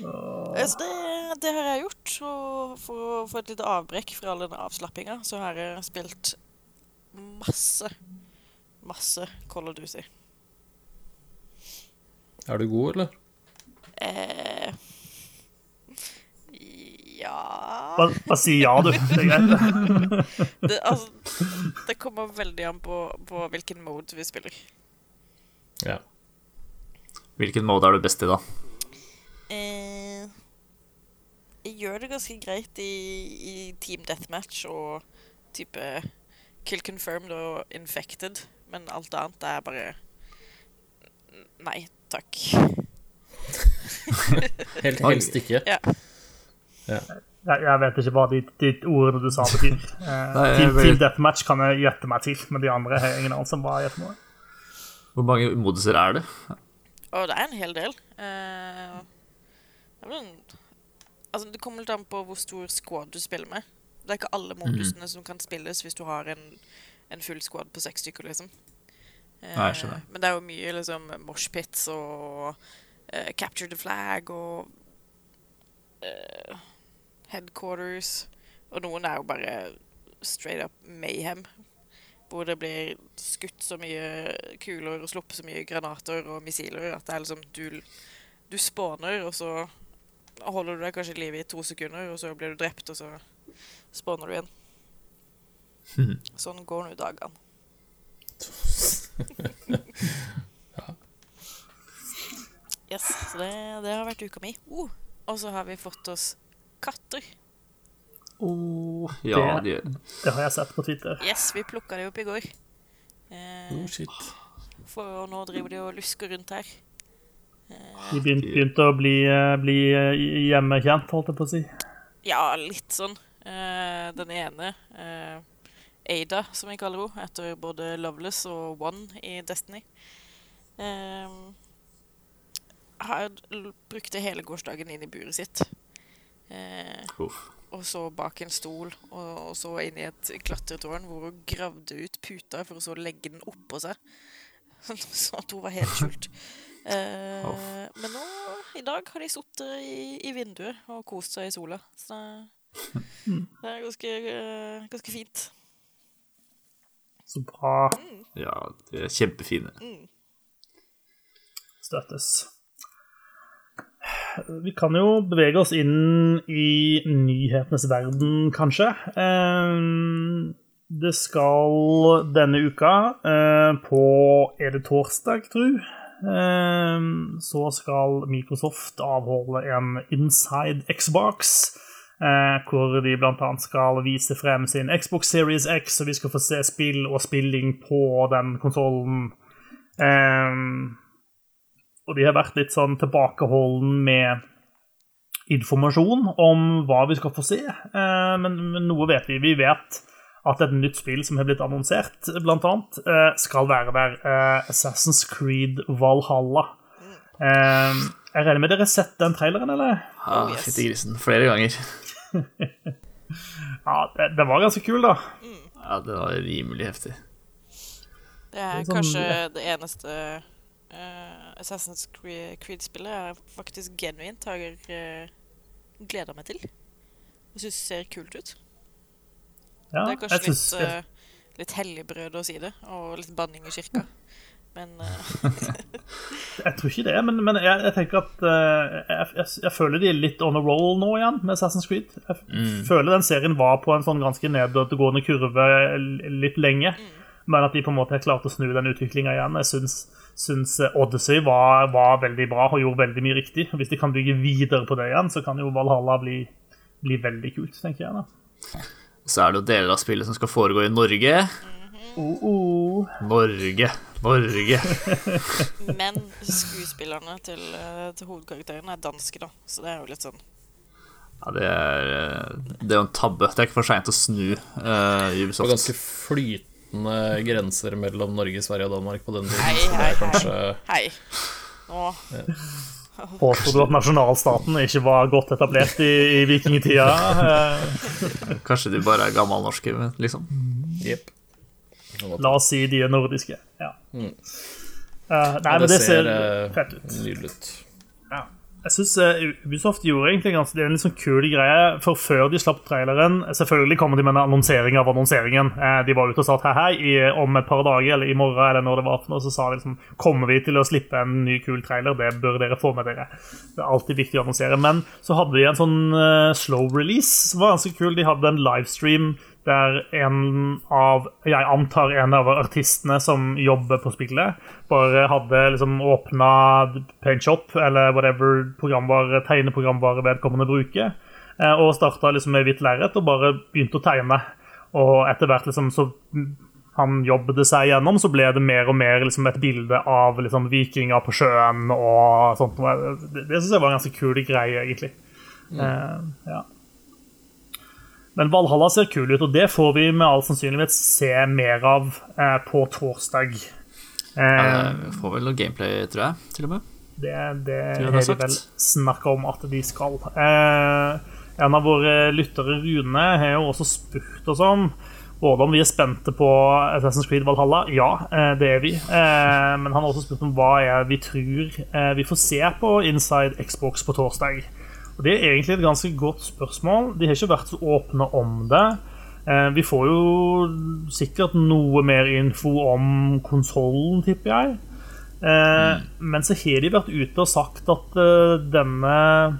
Altså, det, det har jeg gjort. Og for å få et lite avbrekk fra all denne avslappinga, så har jeg spilt masse, masse Call of Duty. Er du god, eller? Eh, ja Bare, bare si ja, du. Det er greit. det, altså, det kommer veldig an på, på hvilken mode vi spiller. Ja. Hvilken mode er du best i, da? Eh, jeg gjør det ganske greit i, i Team Deathmatch og type Kill Confirmed og Infected, men alt annet er bare Nei takk. Helt, helst ikke. Ja. Jeg, jeg vet ikke hva de, de ordene du sa, betyr. Eh, Nei, jeg team, team Deathmatch kan jeg gjette meg til, men de andre har ingen anelse om hva jeg gjetter meg. Hvor mange moduser er det? Å, det er en hel del. Eh, det, en, altså, det kommer litt an på hvor stor squad du spiller med. Det er ikke alle modusene som kan spilles hvis du har en, en full squad på seks stykker, liksom. Eh, Nei, jeg skjønner. men det er jo mye liksom moshpits og eh, capture the flag og eh, headquarters. Og noen er jo bare straight up mayhem. Hvor det blir skutt så mye kuler og sluppet så mye granater og missiler at det er liksom du, du spawner, og så holder du deg kanskje i live i to sekunder, og så blir du drept, og så spawner du igjen. Sånn går nå dagene. Yes, så det, det har vært uka mi. Uh, og så har vi fått oss katter. Oh, Ja, det, det, det har jeg sett på Twitter. Yes, vi plukka det opp i går. Eh, Oh, shit. for nå driver de og lusker rundt her. De begynte, begynte å bli, eh, bli eh, hjemmekjent, holdt jeg på å si. Ja, litt sånn. Eh, den ene, eh, Ada, som vi kaller henne, etter både Loveless og One i Destiny, Um, har brukte hele gårsdagen inn i buret sitt. Uh, og så bak en stol, og, og så inn i et klatretårn hvor hun gravde ut puta for å så legge den oppå seg. Sånn at hun var helt skjult. Uh, men nå, i dag har de sittet i, i vinduet og kost seg i sola. Så det er ganske, eh, ganske fint. Så bra Ja, de er kjempefine. støttes. Vi kan jo bevege oss inn i nyhetenes verden, kanskje. Eh, Det skal denne uka, eh, på Er det torsdag, tru? Eh, Så skal Microsoft avholde en Inside Xbox. Eh, Hvor de bl.a. skal vise frem sin Xbox Series X, og vi skal få se spill og spilling på den konsollen. Eh, og de har vært litt sånn tilbakeholden med informasjon om hva vi skal få se. Eh, men, men noe vet vi. Vi vet at et nytt spill som har blitt annonsert, blant annet, eh, skal være der. Eh, Assassin's Creed Valhalla. Eh, jeg regner med dere har sett den traileren, eller? Ja, Oh, yes. Fytti grisen. Flere ganger. Ja, det- det, var ganske kul, da. Ja, det var rimelig heftig. Det er Det er sånn- kanskje det eneste uh, Assassin's Creed-spillet jeg faktisk genuint har uh, gleda meg til. Og syns det ser kult ut. Ja, det er kanskje jeg litt, uh, litt helligbrød å si det, og litt banning i kirka. Men eh, Jeg tror ikke det, men, men jeg, jeg tenker at uh, jeg, jeg, jeg føler de er litt on a roll nå igjen med Assassin's Creed. Jeg mm. føler den serien var på en sånn ganske nedadgående kurve litt lenge, men at de på en måte har klart å snu den utviklinga igjen. Jeg syns, syns eh, Odyssey var, var veldig bra og gjorde veldig mye riktig. Hvis de kan bygge videre på det igjen, så kan jo Valhalla bli, bli veldig kult, tenker jeg. da. Så er det jo deler av spillet som skal foregå i Norge. Oh, oh. Norge, Norge. Men skuespillerne til, eh, til hovedkarakterene er danske, da. Så det er jo litt sånn Ja, det er, eh, det er jo en tabbe. Det er ikke for seint å snu uh, Det var ganske flytende grenser mellom Norge, Sverige og Danmark på den tiden. Hei, hei, kanskje Hei. Nå Påstår du at nasjonalstaten ikke var godt etablert i, i vikingtida? Kanskje de bare er gammelnorske, liksom. Jepp. La oss si de er nordiske. Ja. Mm. Uh, nei, men det ser eh, fett ut. nydelig ut. Ja. Jeg syns Ubisoft gjorde egentlig ganske, det er en litt sånn kul greie. For før de slapp traileren Selvfølgelig kommer de med en annonsering av annonseringen. Uh, De var ute og sa at hei, hei, i, om et par dager eller i morgen eller når det var og så sa de liksom Kommer vi til å slippe en ny, kul trailer? Det bør dere få med dere. Det er alltid viktig å annonsere. Men så hadde de en sånn eh, slow release som var ganske kul. De hadde en livestream der en av Jeg antar en av artistene som jobber på spillet, bare hadde liksom åpna PaintShop eller whatever programvare, tegneprogramvare vedkommende bruker, eh, og starta liksom med hvitt lerret og bare begynte å tegne. Og etter hvert liksom så han jobbet seg gjennom, så ble det mer og mer liksom et bilde av liksom vikinger på sjøen og sånt. Det, det syns jeg var en ganske kul greie, egentlig. Eh, ja. Men Valhalla ser kul ut, og det får vi med all sannsynlighet se mer av eh, på torsdag. Eh, Eh, får vel noe gameplay, tror jeg, til og med. det det har de vel snakka om at de skal. Eh, en av våre lyttere, Rune, har jo også spurt oss om både om vi er spente på Assassin's Creed Valhalla. Ja, eh, det er vi. Eh, men han har også spurt om hva vi tror eh, vi får se på Inside Xbox på torsdag. Og Det er egentlig et ganske godt spørsmål. De har ikke vært så åpne om det. Eh, Vi får jo sikkert noe mer info om konsollen, tipper jeg. Eh, Men så har de vært ute og sagt at eh, denne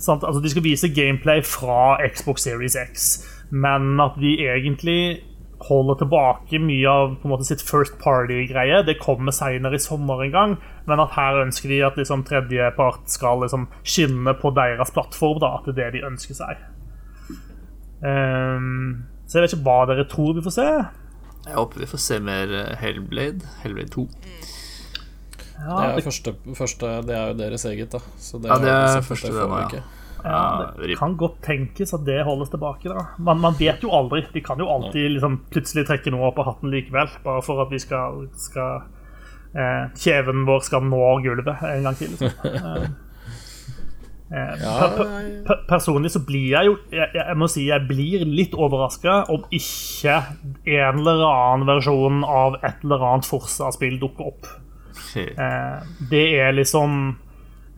sant? Altså, De skal vise gameplay fra Xbox Series X, men at de egentlig holder tilbake mye av på en måte sitt first party-greie. Det kommer senere i sommer en gang, men at her ønsker de at liksom, tredjepart skal liksom, skinne på deres plattform. Da, at det er det de ønsker seg. Um, så jeg vet ikke hva dere tror vi får se. Jeg håper vi får se mer eh, Hellblade. Hellblade 2. Ja, Det er, det, første, første, det er jo deres eget, da. Så det Ja, det er er første det får den, vi ja. det kan godt tenkes at det holdes tilbake. da Man, man vet jo aldri. De kan jo alltid liksom, plutselig trekke noe opp av hatten likevel, bare for at vi skal, skal eh, Kjeven vår skal nå gulvet en gang til. Liksom. Eh, eh, per, per, per, personlig så blir jeg jo jeg, jeg må si jeg blir litt overraska om ikke en eller annen versjon av et eller annet Forsa-spill dukker opp. Eh, det er liksom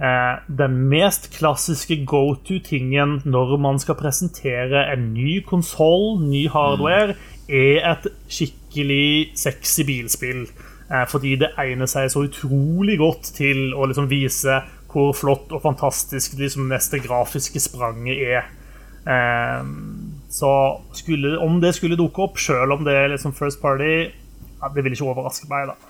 eh, den mest klassiske go to-tingen når man skal presentere en ny konsoll, ny hardware, er et skikkelig sexy bilspill. Eh, fordi det egner seg så utrolig godt til å liksom vise hvor flott og fantastisk liksom neste grafiske spranget er. Eh, så skulle, om det skulle dukke opp, sjøl om det er liksom first party, det vil ikke overraske meg. da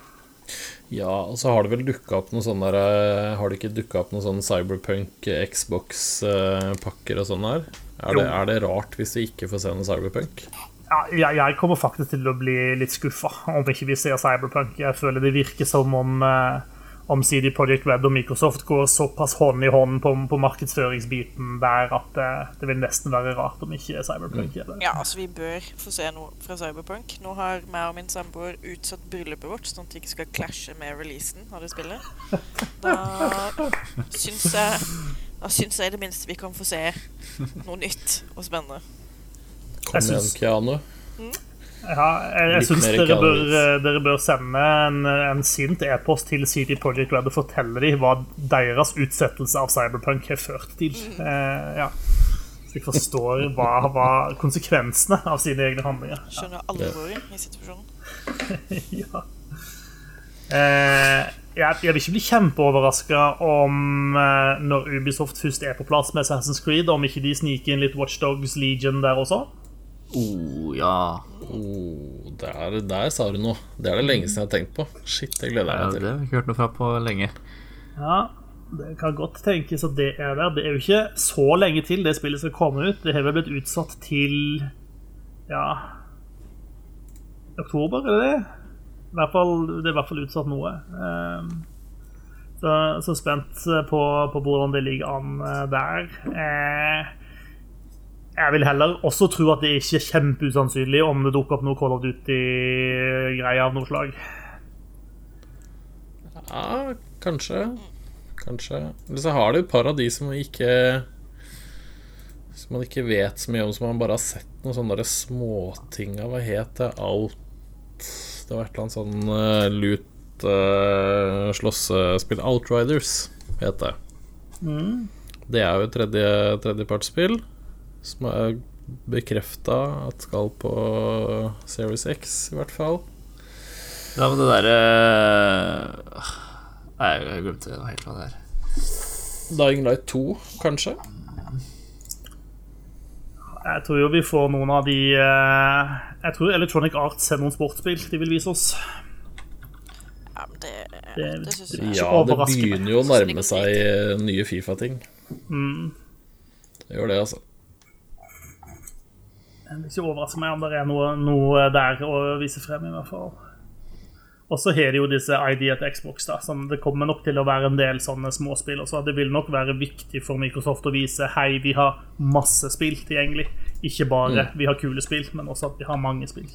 Ja, og så har det vel dukka opp noen sånne der, eh, Har det ikke dukka opp noen sånne Cyberpunk eh, Xbox-pakker og sånn her? Er det, er det rart hvis vi ikke får se noe Cyberpunk? Ja, jeg, jeg kommer faktisk til å bli litt skuffa om ikke vi ser Cyberpunk. Jeg føler det virker som om, eh, om CD Projekt Red og Microsoft går såpass hånd i hånd på, på markedsføringsbiten der at det, det vil nesten være rart om ikke Cyberpunk gjør det. Ja, altså vi bør få se noe fra Cyberpunk. Nå har meg og min samboer utsatt bryllupet vårt, sånn at det ikke skal klasje med releasen av det spillet. Da syns jeg Da syns jeg i det minste vi kan få se noe nytt og spennende. Kom igjen, Keanu. Keanu. Ja, jeg, jeg syns dere, eh, dere bør sende en, en sint e-post til CD Projekt Red og fortelle dem hva deres utsettelse av Cyberpunk har ført til. Eh, ja. Så de forstår hva, hva konsekvensene av sine egne handlinger. Skjønner alvoret i situasjonen. ja. Eh, jeg, jeg vil ikke bli kjempeoverraska om eh, når Ubisoft først er på plass med Assassin's Creed, om ikke de sniker inn litt Watchdogs Legion der også. Oh, ja. Oh, der, der sa du noe. Det er det lenge siden jeg har tenkt på. Shit, det gleder jeg meg til. det har vi ikke hørt noe fra på lenge. Ja, det kan godt tenkes at det er der. Det er jo ikke så lenge til det spillet skal komme ut. Det har vel blitt utsatt til ja oktober, er det det? I hvert fall, det er i hvert fall utsatt noe. Ehm, Så, så spent på, på hvordan det ligger an eh, der. Eh, Jeg vil heller også tro at det ikke er kjempeusannsynlig om det dukker opp noe Call of Duty-greier av noe slag. Ja, kanskje. Kanskje. Eller så har du et par av de som ikke Som man ikke vet så mye om, som man bare har sett noen sånne småting av. Hva het det? Out Det var et eller annet sånn uh, lut uh, slåssespill. Outriders het det. Det er jo et tredje, tredjepartsspill som er bekrefta at skal på Series X, i hvert fall. Ja, men det derre Nei, jeg glemte helt hva det er. Dying Light 2, kanskje? Jeg tror jo vi får noen av de eh, Jeg tror Electronic Arts har noen sportsspill de vil vise oss. Ja, men det, Det, det synes jeg. ikke Ja, det begynner jo å nærme seg eh, nye Fifa-ting. Mm. Det gjør det, altså. Vil ikke overraske meg om det er noe, noe der å vise frem, i hvert fall. Og så har de jo disse ID til Xbox, da, som det kommer nok til å være en del sånne småspill. Så Det vil nok være viktig for Microsoft å vise hei, vi har masse spill tilgjengelig. Ikke bare vi har kule spill, men også at vi har mange spill.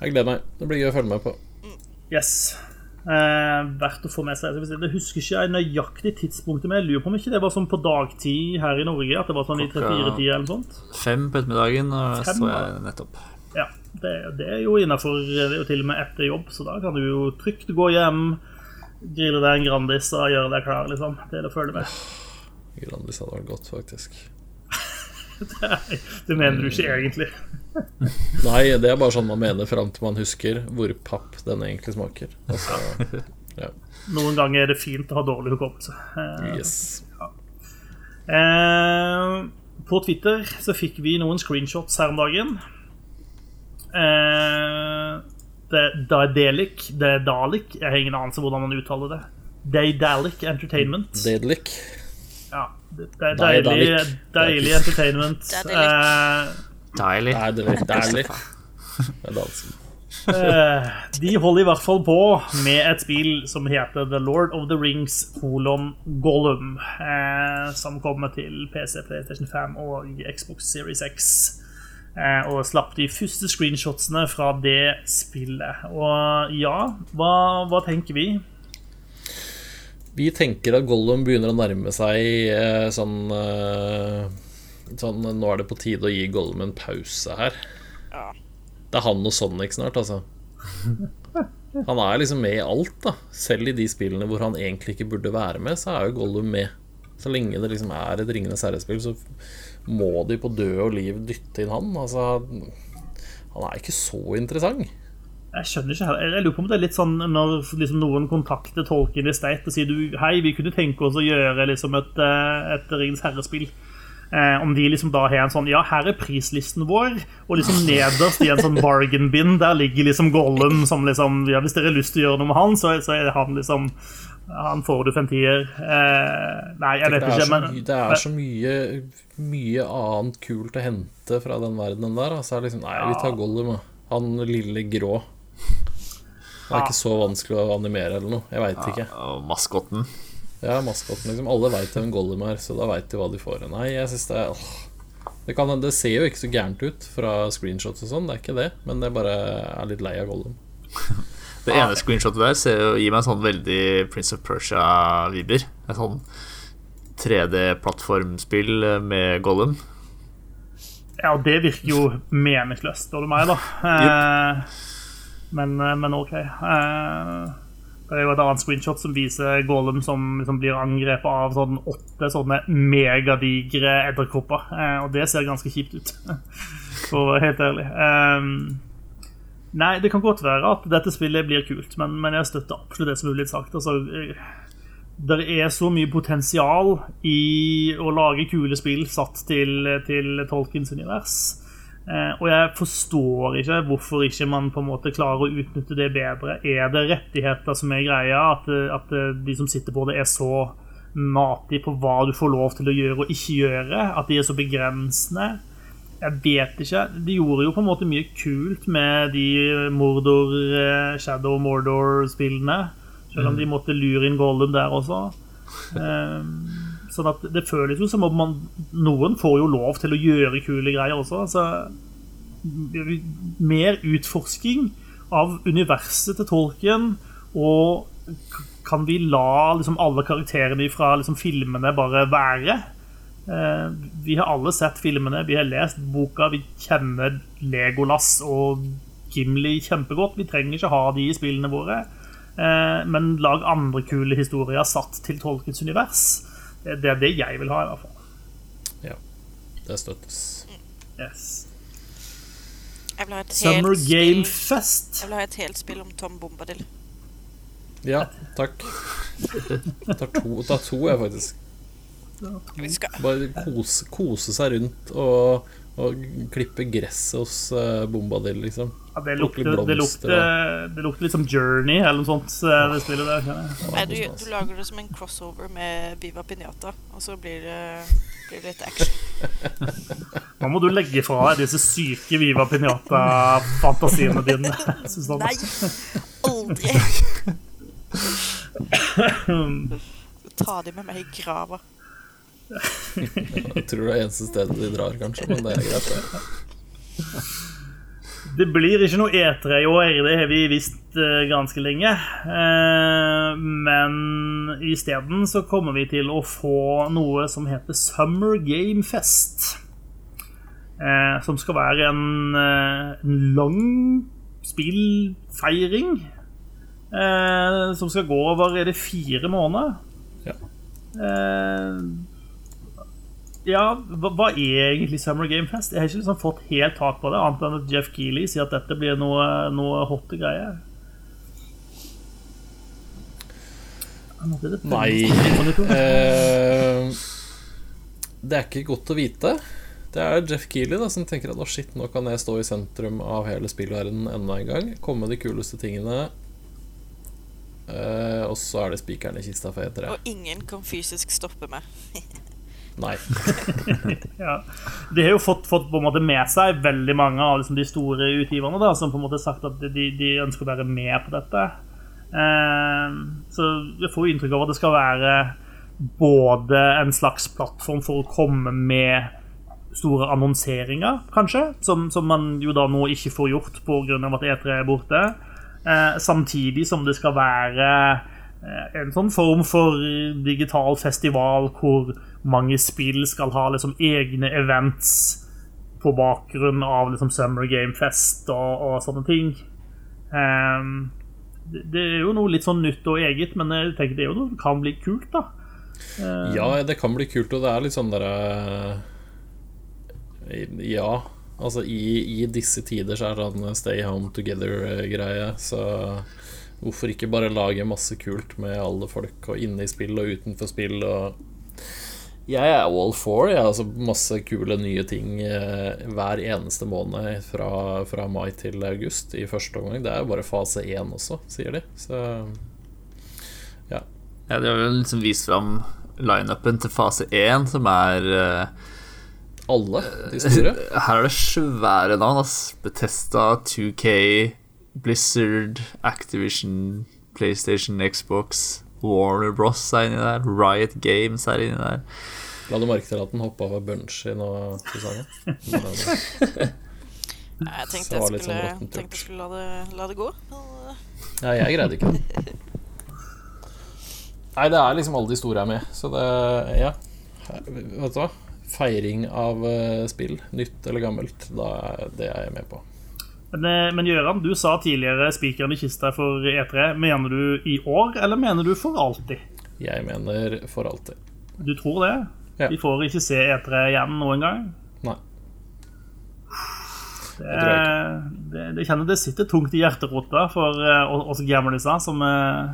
Jeg gleder meg. Det blir gøy å følge med på. Yes. Eh, verdt å få med seg. Det husker ikke jeg nøyaktig tidspunktet, men jeg lurer på om ikke det var sånn på dagtid her i Norge. At det var sånn i Klokka- 3-4-tida eller sånt. Fem på ettermiddagen, og Fem, så jeg nettopp. Ja, det, det er jo innafor Det er til og med etter jobb, så da kan du jo trygt gå hjem, grille deg en Grandis og gjøre deg klar, liksom, til å følge med. Grandis hadde vært godt, faktisk. Det mener du ikke egentlig. Nei, det er bare sånn man mener fram til man husker hvor papp den egentlig smaker. Altså, ja. Noen ganger er det fint å ha dårlig hukommelse. Eh, Yes. Eh, på Twitter så fikk vi noen screenshots her om dagen. Eh, det er det er Dalik, jeg har ingen anelse hvordan man uttaler det. Daedalic Entertainment. Daedalic. Ja, det, er deilig, deilig entertainment. Daedalic. Eh, Deilig. Det er dansk. Eh, de holder i hvert fall på med et spill som heter The Lord of the Rings kolon Gollum. Eh, som kommer til PC, PlayStation 5 og Xbox Series X. Eh, og slapp de første screenshotsene fra det spillet. Og ja, hva, hva tenker vi? Vi tenker at Gollum begynner å nærme seg sånn Sånn Nå er det på tide å gi Gollum en pause her. Ja. Det er han og Sonic snart, altså. Han er liksom med i alt, da. Selv i de spillene hvor han egentlig ikke burde være med, så er jo Gollum med. Så lenge det liksom er et Ringenes herre-spill, så må de på død og liv dytte inn han. Altså Han er ikke så interessant. Jeg skjønner ikke heller. Jeg lurer på om det er litt sånn når liksom, noen kontakter Tolkien state og sier du, hei, vi kunne tenke oss å gjøre liksom, et, eh, et Ringens herrespill. Eh, om de liksom da har en sånn Ja, her er prislisten vår. Og liksom nederst i en sånn bargain bin der ligger liksom Gollum som liksom Ja, hvis dere har lyst til å gjøre noe med han, så, så er han liksom Han får du for en tier. Eh, nei, jeg vet ikke, men det er så mye Mye annet kult å hente fra den verdenen der. Altså, liksom, nei, vi tar Gollum, da. Han lille grå. Det er ikke så vanskelig å animere eller noe. Jeg veit ikke. Ja, maskotten. Ja, maskoten, liksom. Alle veit hvem Gollum er, så da veit de hva de får. Nei, jeg synes det er åh. det, kan, det ser jo ikke så gærent ut fra screenshots og sånn, det er ikke det. Men det bare er litt lei av Gollum. Det ene screenshotet der ser jo, gir meg sånn veldig Prince of Persia-vibber. Et sånn 3D-plattformspill med Gollum. Ja, og det virker jo meningsløst, spør du meg, da. Eh, men, eh, men OK. Eh, Det er jo et annet screenshot som viser Gollum som som blir angrepet av sånn åtte sånne megadigre edderkopper. Eh, og det ser ganske kjipt ut, for å være helt ærlig. Um, nei, det kan godt være at dette spillet blir kult, men, men jeg støtter absolutt det som er blitt sagt. Altså, det er så mye potensial i å lage kule spill satt til, til Tolkiens univers. Eh, og jeg forstår ikke hvorfor ikke man på en måte klarer å utnytte det bedre. Er det rettigheter som er greia? At, at de som sitter på det, er så matige på hva du får lov til å gjøre og ikke gjøre? At de er så begrensende? Jeg vet ikke. De gjorde jo på en måte mye kult med de Mordor, eh, Shadow Mordor-spillene. Selv om de måtte lure inn Gollum der også. Um, Sånn at det føles jo som om man, noen får jo lov til å gjøre kule greier også. Altså, mer utforsking av universet til Tolkien, og kan vi la liksom, alle karakterene fra liksom, filmene bare være? Eh, vi har alle sett filmene, vi har lest boka, vi kjenner Legolas og Gimli kjempegodt. Vi trenger ikke ha de i spillene våre. Eh, men lag andre kule historier satt til Tolkens univers. Det er det jeg vil ha, i hvert fall. Ja. Det støttes. Yes. Jeg vil ha et Summer helt Game spill Fest. Jeg vil ha et helt spill om Tom Bombadil. Ja, takk. Tar to, tar to jeg, faktisk. Bare kose, kose seg rundt og, og klippe gresset hos uh, Bombadil, liksom. Ja, det, lukter, det, blomster det lukter litt som Journey eller noe sånt. eh, Det spillet der. Nei, du, du lager det som en crossover med Viva Pinata, og så blir det, blir det litt action. Nå må du legge fra deg disse syke Viva Pinata-fantasiene dine. Susanne. Nei! Aldri! Ta de med meg i grava. Jeg tror det er eneste stedet de drar, kanskje, men det er greit. Det. Det blir ikke noe E3 i år, det har vi visst eh, ganske lenge. Eh, men isteden så kommer vi til å få noe som heter Summer Game Fest. Eh, som skal være en, en lang spillfeiring. Som skal gå over Er det fire måneder? Ja. Ja, hva, hva er egentlig Summer Game Fest? Jeg har ikke liksom fått helt tak på det, annet enn at Jeff Keeley sier at dette blir noe, noe blir det Nei eh, Det er ikke godt å vite. Det er Jeff Keeley da, som tenker at å shit, nå kan jeg stå i sentrum av hele spillverdenen enda en gang. Komme med de kuleste tingene. Eh, og så er det spikeren i kista for E3. Og ingen kan fysisk stoppe meg. Nei. Ja. De har jo fått, fått på en måte med seg veldig mange av liksom, de store utgiverne da, som på en måte har sagt at de, de ønsker å være med på dette. Eh, så jeg får inntrykk av at det skal være både en slags plattform for å komme med store annonseringer, kanskje, som, som man jo da nå ikke får gjort pga. at E3 er borte. Eh, samtidig som det skal være en sånn form for digital festival hvor mange spill skal ha liksom egne events på bakgrunn av liksom Summer Game Fest og, og sånne ting. Um, det, det er jo noe litt sånn nytt og eget, men jeg tenker det er jo noe kan bli kult, da. Uh, Ja, det kan bli kult, og det er litt sånn derre Ja. Altså, i, i disse tider så er det sånn stay home together-greie, så hvorfor ikke bare lage masse kult med alle folk, og inne i spill og utenfor spill, og Jeg er all for ja, altså masse kule nye ting eh, hver eneste måned fra, fra mai til august i første omgang. Det er jo bare fase én også, sier de. Så Ja, De har jo liksom vist fram lineupen til fase 1, som er eh, alle de store. Her er det svære navn. ass Bethesda, 2K, Blizzard, Activision, PlayStation, Xbox, Warner Bros er inni der. Riot Games er inni der. La du merke til at den hoppa over Bunchy nå, Susanne? Nei, Jeg tenkte jeg skulle, sånn tenkte jeg skulle la, det, la det gå. Men, eh, Ja, jeg greide ikke det. Nei, det er liksom alle de store er med, så det Ja. Vet du hva? Feiring av eh, spill, nytt eller gammelt, da det er jeg med på. Men, eh, men Gøran, du sa tidligere spikeren i kista for E3. Mener du i år, eller mener du for alltid? Jeg mener for alltid. Du tror det? Ja. Vi får ikke se E3 igjen noen gang? Nei. Det, det, det kjenner det sitter tungt i hjerterota for eh, oss gamliser som eh,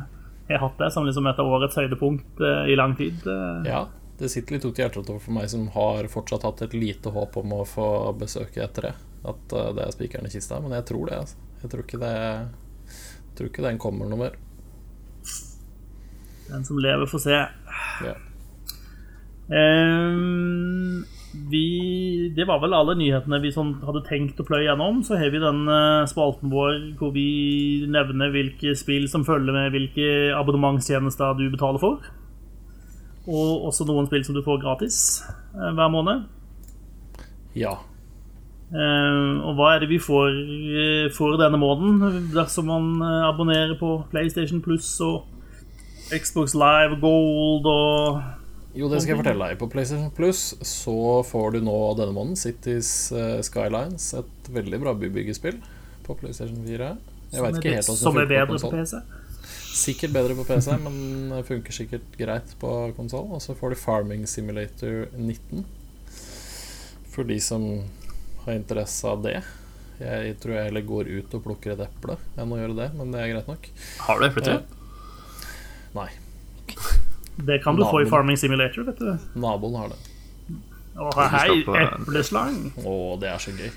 har hatt det som liksom et av årets høydepunkt i lang tid. Ja, det sitter litt tungt i hjerterota for meg som har fortsatt hatt et lite håp om å få besøke etter det. At eh, det er spikeren i kista. Men jeg tror det, altså. Jeg tror ikke det jeg tror ikke den kommer noe mer. Den som lever, får se. Ja. Um, vi, det var vel alle nyhetene vi sånn hadde tenkt å pløye gjennom. Så har vi den eh, spalten vår hvor vi nevner hvilke spill som følger med hvilke abonnementstjenester du betaler for. Og også noen spill som du får gratis eh, hver måned. ja. Ehm, og hva er det vi får eh, for denne måneden dersom man eh, abonnerer på PlayStation Plus og Xbox Live Gold og Jo, det skal jeg fortelle deg. På PlayStation Plus så får du nå denne måneden Cities eh, Skylines, et veldig bra bybyggespill på PlayStation 4. Jeg vet ikke helt som er bedre på på. PC. Sikkert bedre på PC, men funker sikkert greit på konsoll. Og så får du Farming Simulator 19. For de som har interesse av det. Jeg tror jeg heller går ut og plukker et eple enn å gjøre det, men det er greit nok. Har du epletre? Nei. Det kan du få i Farming Simulator, vet du. Naboen har det. Å, hei, epleslang. Å, det er så gøy.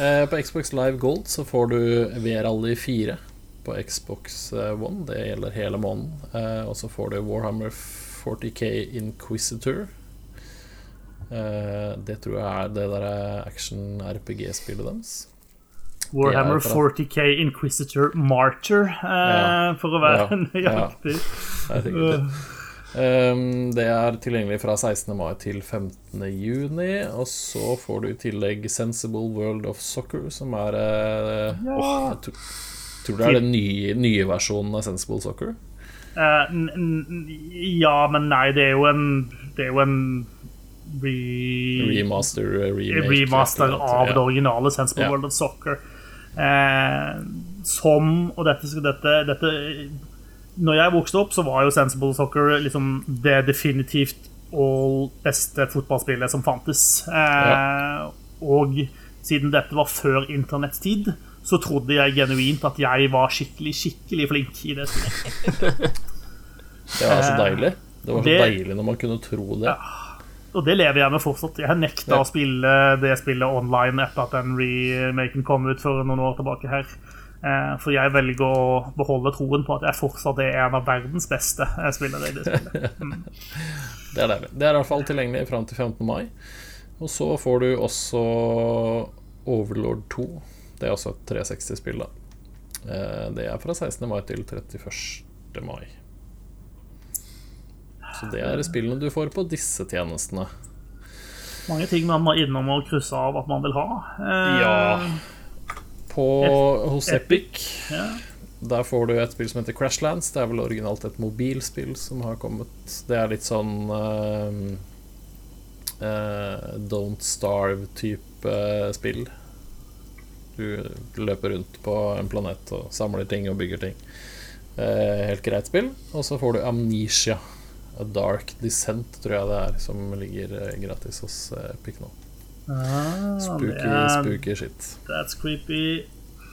Eh, på Xbox Live Gold så får du V-rally 4 på Xbox eh, One. Det gjelder hele måneden. Eh, og så får du Warhammer 40K Inquisitor. Eh, det tror jeg er det der action-RPG-spillet deres. Warhammer Det er for 40K Inquisitor Martyr, eh, Ja. for å være Ja. nøyaktig. Det sikkert. Um, det er tilgjengelig fra 16. mai til 15. juni. Og så får du i tillegg Sensible World of Soccer, som er uh, ja. oh, jeg tror, tror det er den nye, nye versjonen av Sensible Soccer. Uh, ja, men nei, det er jo en Det er jo en re Remaster, eh, remake remaster av Ja. det originale Sensible Ja. World of Soccer. Eh, som Og dette, dette, dette Når jeg vokste opp, så var jo Sensible Soccer liksom det definitivt all beste fotballspillet som fantes. Eh, Og siden dette var før internettid, så trodde jeg genuint at jeg var skikkelig, skikkelig flink i det spillet. Det var så deilig. Det var så det- deilig når man kunne tro det. Og det lever jeg med fortsatt. Jeg har nekta Ja. å spille det spillet online etter at den remaken kom ut for noen år tilbake her. Eh, For jeg velger å beholde troen på at jeg fortsatt er en av verdens beste eh, spillere i det spillet. Det er deilig. Det er i hvert fall tilgjengelig fram til 15. mai. Og så får du også Overlord 2. Det er også et 360-spill, da. Eh, Det er fra 16. mai til 31. mai. Så det er spillene du får på disse tjenestene. Mange ting man må innom og krysse av at man vil ha. Eh, Ja. På, hos Epic ja. Der får du et spill som heter Crashlands. Det er vel originalt et mobilspill som har kommet. Det er litt sånn eh, eh, Don't Starve-type spill. Du løper rundt på en planet og samler ting og bygger ting. Eh, helt greit spill. Og så får du Amnesia. A Dark Descent, tror jeg det er, som ligger eh, gratis hos eh, Epic nå. Ah, Spooky, er, spooky shit. That's creepy.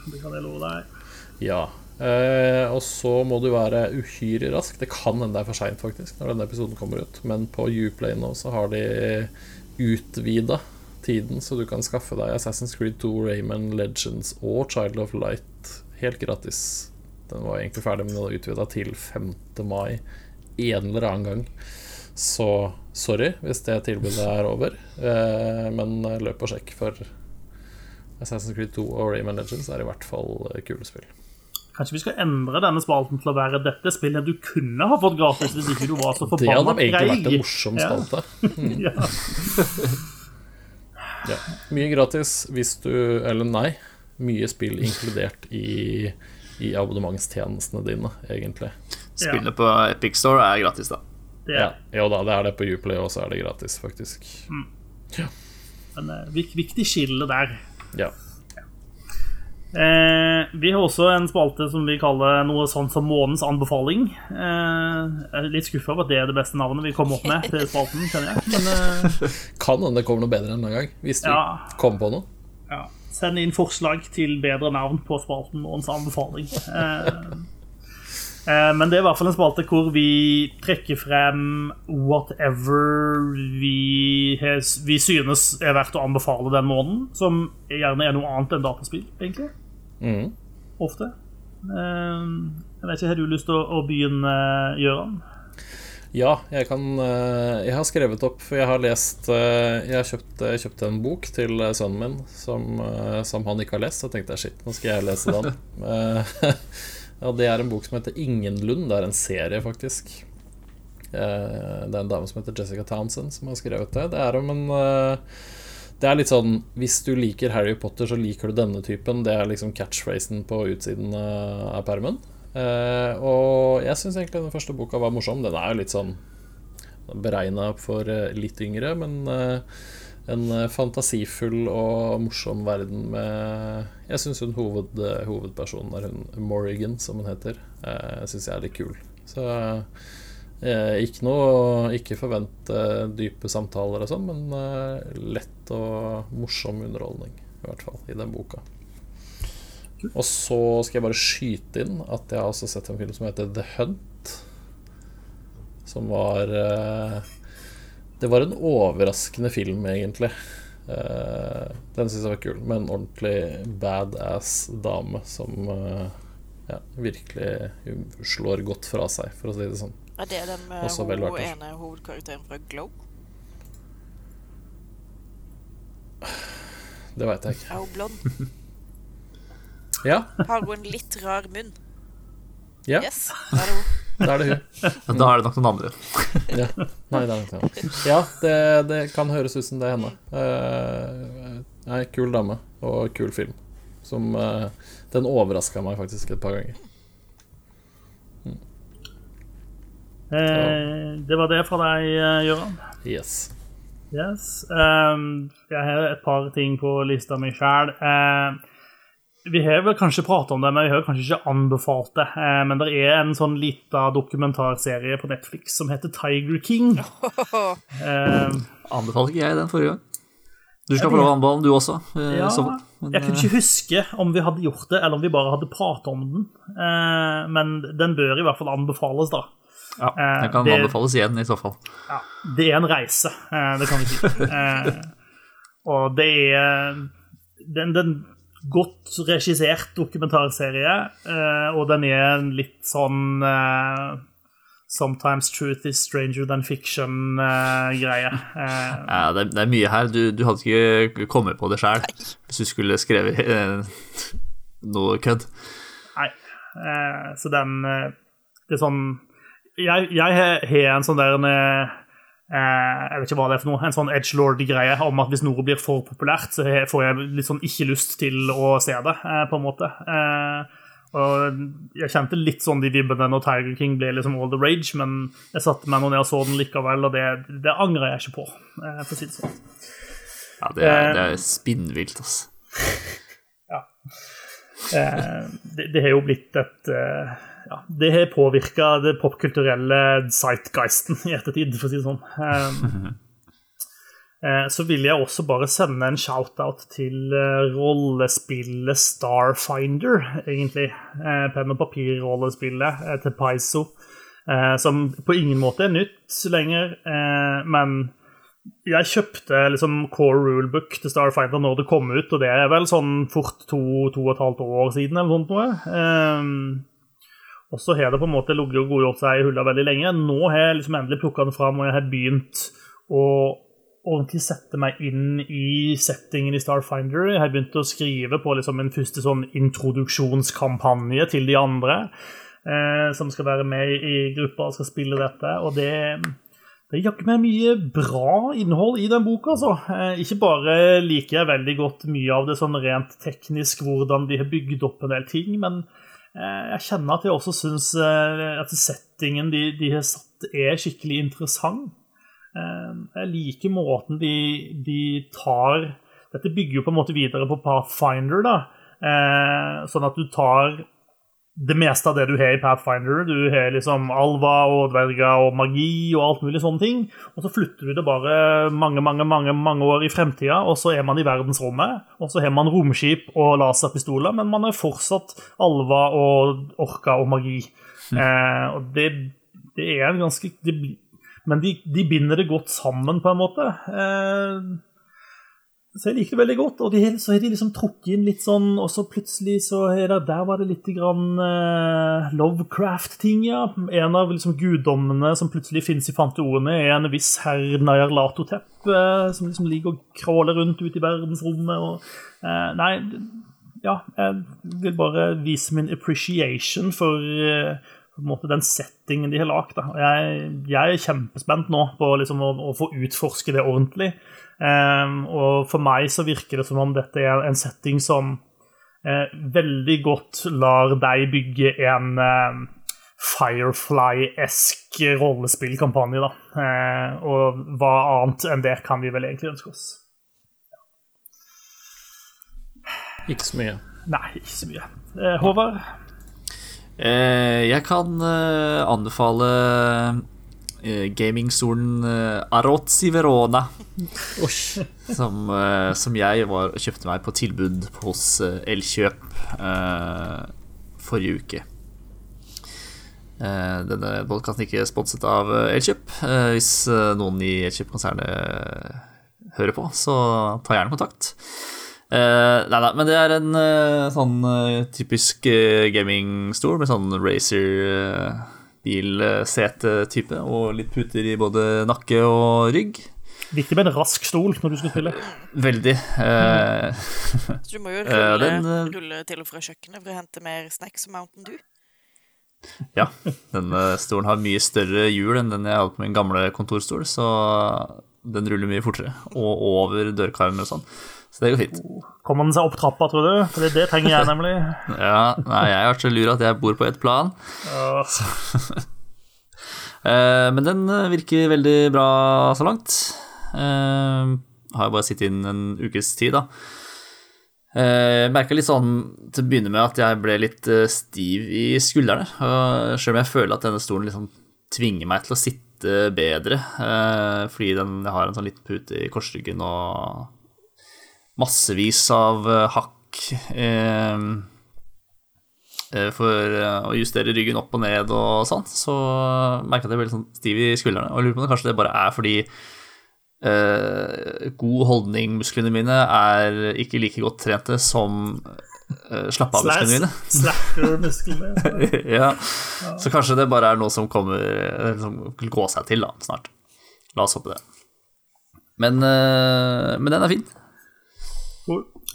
Det kan jeg love deg. Ja. Eh, og så må du være uhyre rask. Det kan hende det er for seint, når denne episoden kommer ut. Men på Uplay nå så har de utvida tiden, så du kan skaffe deg Assassin's Creed 2, Rayman Legends og Child of Light helt gratis. Den var egentlig ferdig, men den er utvida til 5. mai en eller annen gang. Så sorry hvis det tilbudet er over, eh, men løp og sjekk, for Assassin's Creed 2 og Rayman Legends er i hvert fall kule spill. Kanskje vi skal endre denne spalten til å være dette spillet du kunne ha fått gratis hvis ikke du var så Det hadde egentlig vært en morsom spalte. Ja. Ja. Mye gratis hvis du Eller nei, mye spill inkludert i, i abonnementstjenestene dine, egentlig. Spillet på Epic Store er gratis, da. Det Ja, jo da, det er det på Uplay, og så er det gratis, faktisk. en eh, vik viktig skille der. Ja. Eh, vi har også en spalte som vi kaller noe sånn som Månens anbefaling. Eh, jeg er litt skuffa over at det er det beste navnet vi kommer opp med til spalten, kjenner jeg. Men eh, Kan hende det kommer noe bedre enn en gang, hvis du Ja. kommer på noe. ja, send inn forslag til bedre navn på spalten Månens anbefaling. Eh, eh, men det er i hvert fall en spalte hvor vi trekker frem whatever vi, has, vi synes er verdt å anbefale den måneden. Som gjerne er noe annet enn dataspill, egentlig. Mm. Ofte. Eh, jeg vet ikke, Har du lyst til å, begynne, Gøran? Ja, jeg kan eh, Jeg har skrevet opp, jeg har lest eh, Jeg kjøpte, kjøpt, jeg kjøpte en bok til eh, sønnen min som, eh, som han ikke har lest. Så tenkte jeg shit, nå skal jeg lese den. Eh, ja, det er en bok som heter Ingenlund. Det er en serie, faktisk. Eh, Det er en dame som heter Jessica Townsend som har skrevet det. Det er om en eh, Det er litt sånn Hvis du liker Harry Potter, så liker du denne typen. Det er liksom catchphrasen på utsiden av av permen. Eh, og jeg syns egentlig den første boka var morsom. Den er jo litt sånn beregna for eh, litt yngre, men eh, en eh, fantasifull og morsom verden med Jeg syns hun hoved, eh, hovedpersonen er hun Morrigan, som hun heter. Eh, syns jeg er litt kul. Så eh, ikke noe Ikke forvent eh, dype samtaler og sånn, men eh, lett og morsom underholdning, i hvert fall, i den boka. Og så skal jeg bare skyte inn at jeg har også sett en film som heter The Hunt. Som var eh, Det var en overraskende film, egentlig. Eh, den syns jeg var kul, med en ordentlig badass dame som uh, ja, virkelig slår godt fra seg, for å si det sånn. Er det den med Også det. ene hovedkarakteren fra Glow? Det veit jeg ikke. Er hun blond? Ja, Har hun en litt rar munn? ja Yes, er det hun. Da er det hun. Da er det nok noen andre. Ja. Nei, det er nok henne. Ja, det, det kan høres ut som det er henne. Uh, nei, kul dame og kul film. Som uh, Den overraska meg faktisk et par ganger. Eh, det var det fra deg, eh, Gøran. Yes. Yes. Um, jeg har et par ting på lista mi sjøl. Vi har vel kanskje pratet om det, men vi har kanskje ikke anbefalt det. Eh, men det er en sånn lita dokumentarserie på Netflix som heter Tiger King. Eh, Anbefalte ikke jeg den forrige gang? Du skal få lov å anbefale den, du også. eh, ja, så. Men, jeg kunne ikke huske om vi hadde gjort det, eller om vi bare hadde pratet om den. Eh, men den bør i hvert fall anbefales, da. ja, den kan det- anbefales igjen, i så fall. Ja, det er en reise, eh, det kan vi si. Eh, og det er den, den godt regissert dokumentarserie, eh, og den er en litt sånn eh, Sometimes truth is stranger than fiction-greie. Eh, Ja, det, er, det er mye her. Du, du hadde ikke kommet på det sjøl hvis du skulle skrevet uh, noe kødd. Nei. Eh, så den Det er sånn Jeg, jeg har en sånn der en, Jeg vet ikke hva det er for noe. En sånn edgelord-greie om at hvis noe blir for populært, så får jeg litt sånn ikke lyst til å se det, eh, på en måte. Eh, og jeg kjente litt sånn de vibbene når Tiger King ble liksom all the rage, men jeg satte meg nå ned og så den likevel, og det, det angrer jeg ikke på, eh, for å si det sånn. Ja, det er, det er spinnvilt, altså. Eh, det, det har jo blitt et eh, ja, Det har påvirka det popkulturelle zeitgeisten i ettertid, for å si det sånn. Eh, eh, så vil jeg også bare sende en shout-out til eh, rollespillet Starfinder, egentlig. Penn og papir-rollespillet til Paizo. Som på ingen måte er nytt lenger, men jeg kjøpte liksom core rulebook til Starfinder når det kom ut, og det er vel sånn fort to, to og et halvt år siden eller noe sånt noe. Og så har det på en måte ligget og godgjort seg i hulla veldig lenge. Nå har jeg liksom endelig plukka den fram, og jeg har begynt å ordentlig sette meg inn i settingen i Starfinder. Jeg har begynt å skrive på liksom en første sånn introduksjonskampanje til de andre, eh, som skal være med i gruppa og skal spille dette. og det det er jaggu meg mye bra innhold i den boka, altså. Eh, ikke bare liker jeg veldig godt mye av det sånn rent teknisk, hvordan de har bygd opp en del ting, men jeg kjenner at jeg også syns eh, at settingen de, de har satt, er skikkelig interessant. Eh, jeg liker måten de, de tar Dette bygger jo på en måte videre på Pathfinder, da. Eh, sånn at du tar det meste av det du har i Pathfinder. Du har liksom alva og dverger og magi og alt mulig sånne ting. Og så flytter du det bare mange mange, mange, mange år i fremtida, og så er man i verdensrommet. Og så har man romskip og laserpistoler, men man er fortsatt alva og orka og magi. Eh, og det, det er en ganske det, Men de, de, binder det godt sammen, på en måte. Eh, så jeg liker det veldig godt. Og de, så har de liksom trukket inn litt sånn Og så plutselig så er det Der var det litt grann uh, Lovecraft-ting, ja. En av liksom guddommene som plutselig finnes i fantoene er en viss herr Nyarlatotep, uh, som liksom ligger og crawler rundt ute i verdensrommet og uh, Nei, ja, jeg vil bare vise min appreciation for på en måte den settingen de har lagd. Jeg, jeg, er kjempespent nå på liksom å, å få utforske det ordentlig. Um, og for meg så virker det som om dette er en setting som uh, veldig godt lar deg bygge en uh, Firefly-esk rollespillkampanje, da. Uh, og hva annet enn det kan vi vel egentlig ønske oss. Ikke så mye. Nei, ikke så mye. Håvard? jeg kan anbefale uh, gamingstolen uh, Arozzi Verona. som, uh, som, jeg var, kjøpte meg på tilbud hos uh, Elkjøp forrige uke. denne podkasten ikke sponset av Elkjøp. hvis noen i Elkjøp-konsernet hører på, så ta gjerne kontakt. nei da, men det er en sånn typisk gamingstol med sånn Racer bilsetetype og litt puter i både nakke og rygg. Viktig med en rask stol når du skal spille. Veldig. Eh, Så du må jo rulle, den, eh, rulle, til og fra kjøkkenet for å hente mer snacks og Mountain Dew? Ja. Denne stolen har mye større hjul enn den jeg hadde på min gamle kontorstol, så den ruller mye fortere. Og over dørkarmen og sånn. Så det går fint. Kommer den seg opp trappa, tror du? For det trenger jeg nemlig. ja, nei, jeg vært så lur at jeg bor på ett plan. Ja. men den eh, virker veldig bra så langt. Uh, har jo bare sittet inn en ukes tid, da. Jeg merka litt sånn til å begynne med at jeg ble litt stiv i skuldrene. Selv om jeg føler at denne stolen liksom tvinger meg til å sitte bedre, fordi den, jeg har en sånn liten pute i korsryggen og massevis av eh, hakk eh, eh, for å justere ryggen opp og ned og sånn, så merka jeg at jeg ble litt sånn stiv i skuldrene. Og jeg lurer på om det kanskje det bare er fordi eh, god holdning, musklene mine, er ikke like godt trente som eh, slappe av-musklene mine. Slacker-musklene. ja. Så kanskje det bare er noe som kommer Som vil gå seg til da, snart. La oss håpe det. Men, eh, men den er fin.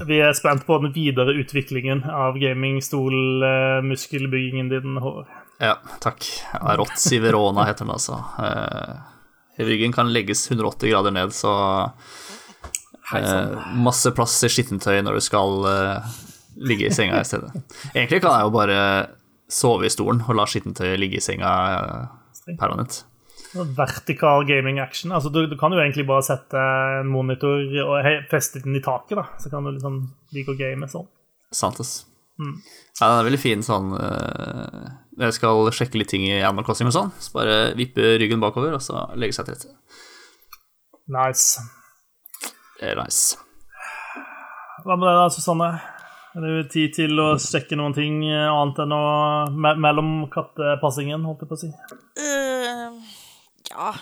Vi er spent på den videre utviklingen av gamingstolmuskelbyggingen din, din. Ja, takk. Rozzi Verona heter den altså. Eh, ryggen kan legges 180 grader ned, så eh, masse plass til skittentøy når du skal eh, ligge i senga i stedet. Egentlig kan jeg jo bare sove i stolen og la skittentøyet ligge i senga permanent. Vertikal gaming action. Altså, du, du, kan jo egentlig bare sette en monitor og feste den i taket, da. Så kan du liksom like å game sånn. Santes. Mm. Ja, den er veldig fin sånn uh, Jeg skal sjekke litt ting i Animal Crossing og sånn. Så bare vippe ryggen bakover, og så legge seg til rette. Nice. Det er nice. Hva med deg da, Susanne? Er det tid til å sjekke noen ting annet enn å me mellom kattepassingen, holdt jeg på å si? Uh ja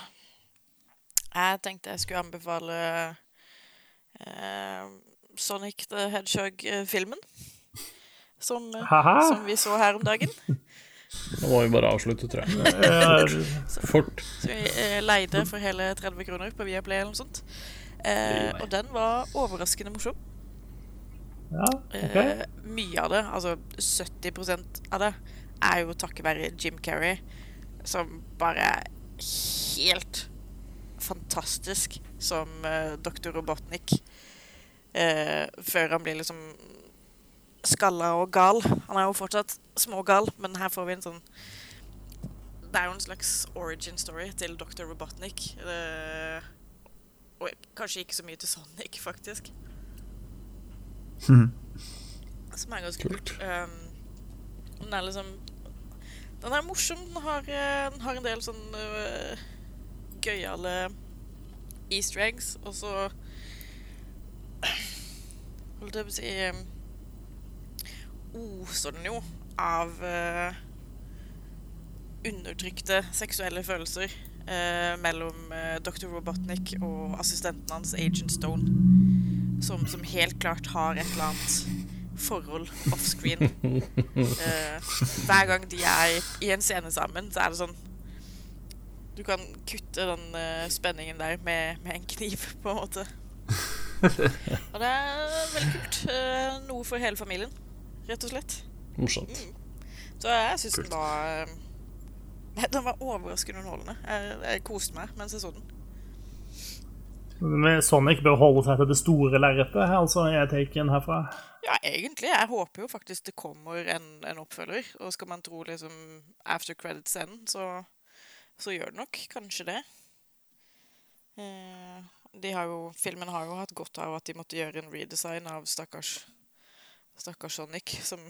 Jeg tenkte jeg skulle anbefale eh, Sonic the Hedgehog-filmen. Som, som, vi så her om dagen. Nå må vi bare avslutte, tror jeg. Fort. Så vi eh, leide for hele 30 kroner på Viaplay eller noe sånt. Eh, og den var overraskende morsom. Ja, okay. eh, mye av det, altså 70% av det, er jo takket være Jim Carrey, som bare helt fantastisk som uh, Dr. Robotnik. Uh, før han blir liksom skalla og gal. Han er jo fortsatt smågal, men her får vi en sånn Det er jo en slags origin story til Dr. Robotnik. Uh, og kanskje ikke så mye til Sonic, faktisk. Mm. som er ganske kult. Um, den er liksom Den er morsom. Den har, eh, den har en del sånn uh, gøyale easter eggs, og så Holdt jeg på å si um, Oser den jo av uh, undertrykte seksuelle følelser uh, mellom uh, Dr. Robotnik og assistenten hans, Agent Stone, som, som helt klart har et eller annet forhold offscreen. uh, hver gang de er i en scene sammen, så er det sånn Du kan kutte den uh, spenningen der med, med en kniv, på en måte. Og det er veldig kult. Uh, noe for hele familien, rett og slett. Morsomt. Så jeg syns den var Den var overraskende underholdende. Jeg, jeg koste meg mens jeg så den. Men Sonic bør holde seg til det store lerretet, altså, er taken herfra. Ja, egentlig. Jeg håper jo faktisk det kommer en, en oppfølger. Og skal man tro liksom after credits-scenen, så, så gjør det nok kanskje det. Eh, de har jo, filmen har jo hatt godt av at de måtte gjøre en redesign av stakkars, stakkars Sonic, som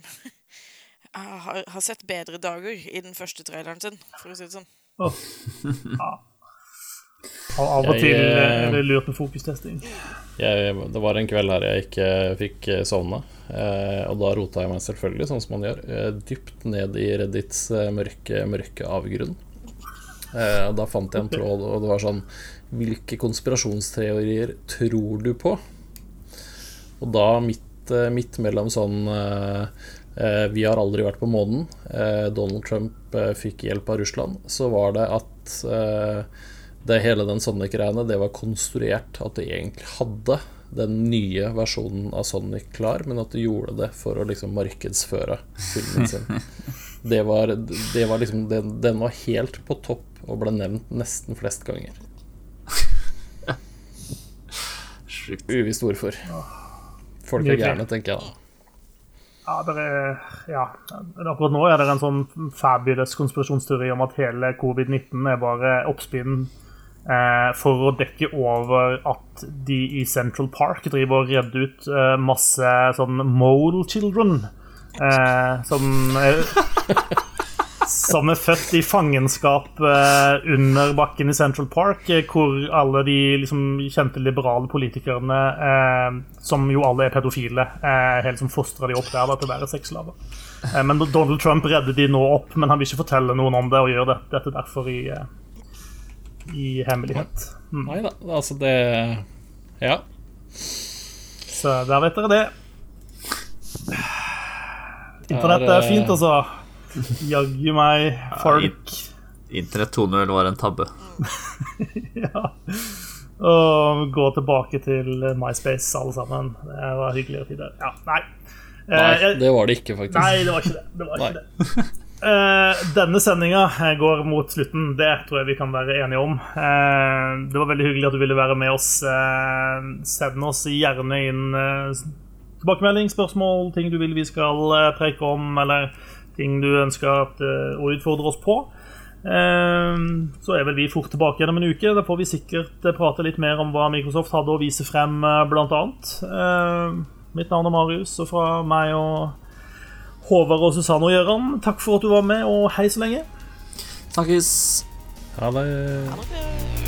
har, har sett bedre dager i den første traileren sin, for å si det sånn. Åh. Ja. Av og Jeg, til eh, er lurt med fokustesting. Jeg, det var en kveld her jeg ikke fikk eh, sovne, eh, og da rota jeg meg selvfølgelig, sånn som man gjør, eh, dypt ned i Reddits eh, mørke, mørke avgrunn. Eh, og da fant jeg en tråd, og det var sånn Hvilke konspirasjonsteorier tror du på? Og da, midt, eh, midt mellom sånn eh, eh, Vi har aldri vært på månen. eh, Donald Trump eh, fikk hjelp av Russland. Så var det at eh, det hele den Sonic-greiene, det var konstruert at de egentlig hadde den nye versjonen av Sonic klar, men at de gjorde det for å liksom markedsføre filmen sin. Det var, det var liksom den, den var helt på topp og ble nevnt nesten flest ganger. Sjukt. Uvisst hvorfor. Folk er gærne, tenker jeg da. Ja, det er, ja. Akkurat nå er det en sånn fabulous konspirasjonsteori om at hele covid-19 er bare oppspinn for å dekke over at de i Central Park driver og redder ut eh, masse sånn mole children. Eh, som er som er født i fangenskap eh, under bakken i Central Park, eh, hvor alle de liksom, kjente liberale politikerne, eh, som jo alle er pedofile, eh, helt som fostrer de opp der da, til å være sexslaver. Eh, men Donald Trump redder de nå opp, men han vil ikke fortelle noen om det, og gjør det, dette derfor i, eh, i hemmelighet. Mm. Nei da, altså det Ja. Så der vet dere det. Internett er fint, altså. Jaggu meg, folk. Internett 2.0 var en tabbe. Ja. Og gå tilbake til MySpace, alle sammen. Det var hyggeligere tider. Ja, nei. Eh, Nei, det var det ikke, faktisk. nei, det var ikke det. det, var ikke det. Eh, denne sendinga går mot slutten. Det tror jeg vi kan være enige om. Eh, det var veldig hyggelig at du ville være med oss. Eh, send oss gjerne inn eh, tilbakemelding, spørsmål, ting du vil vi skal eh, preke om, eller ting du ønsker at, eh, å utfordre oss på. Eh, Så er vel vi fort tilbake igjen om en uke. Da får vi sikkert eh, prate litt mer om hva Microsoft hadde å vise frem, eh, blant annet. Eh, Mitt navn er Marius, og fra meg og Håvard og Susanne og Gøran, takk for at du var med, og hei så lenge. Snakkes. Ha det. Ha det.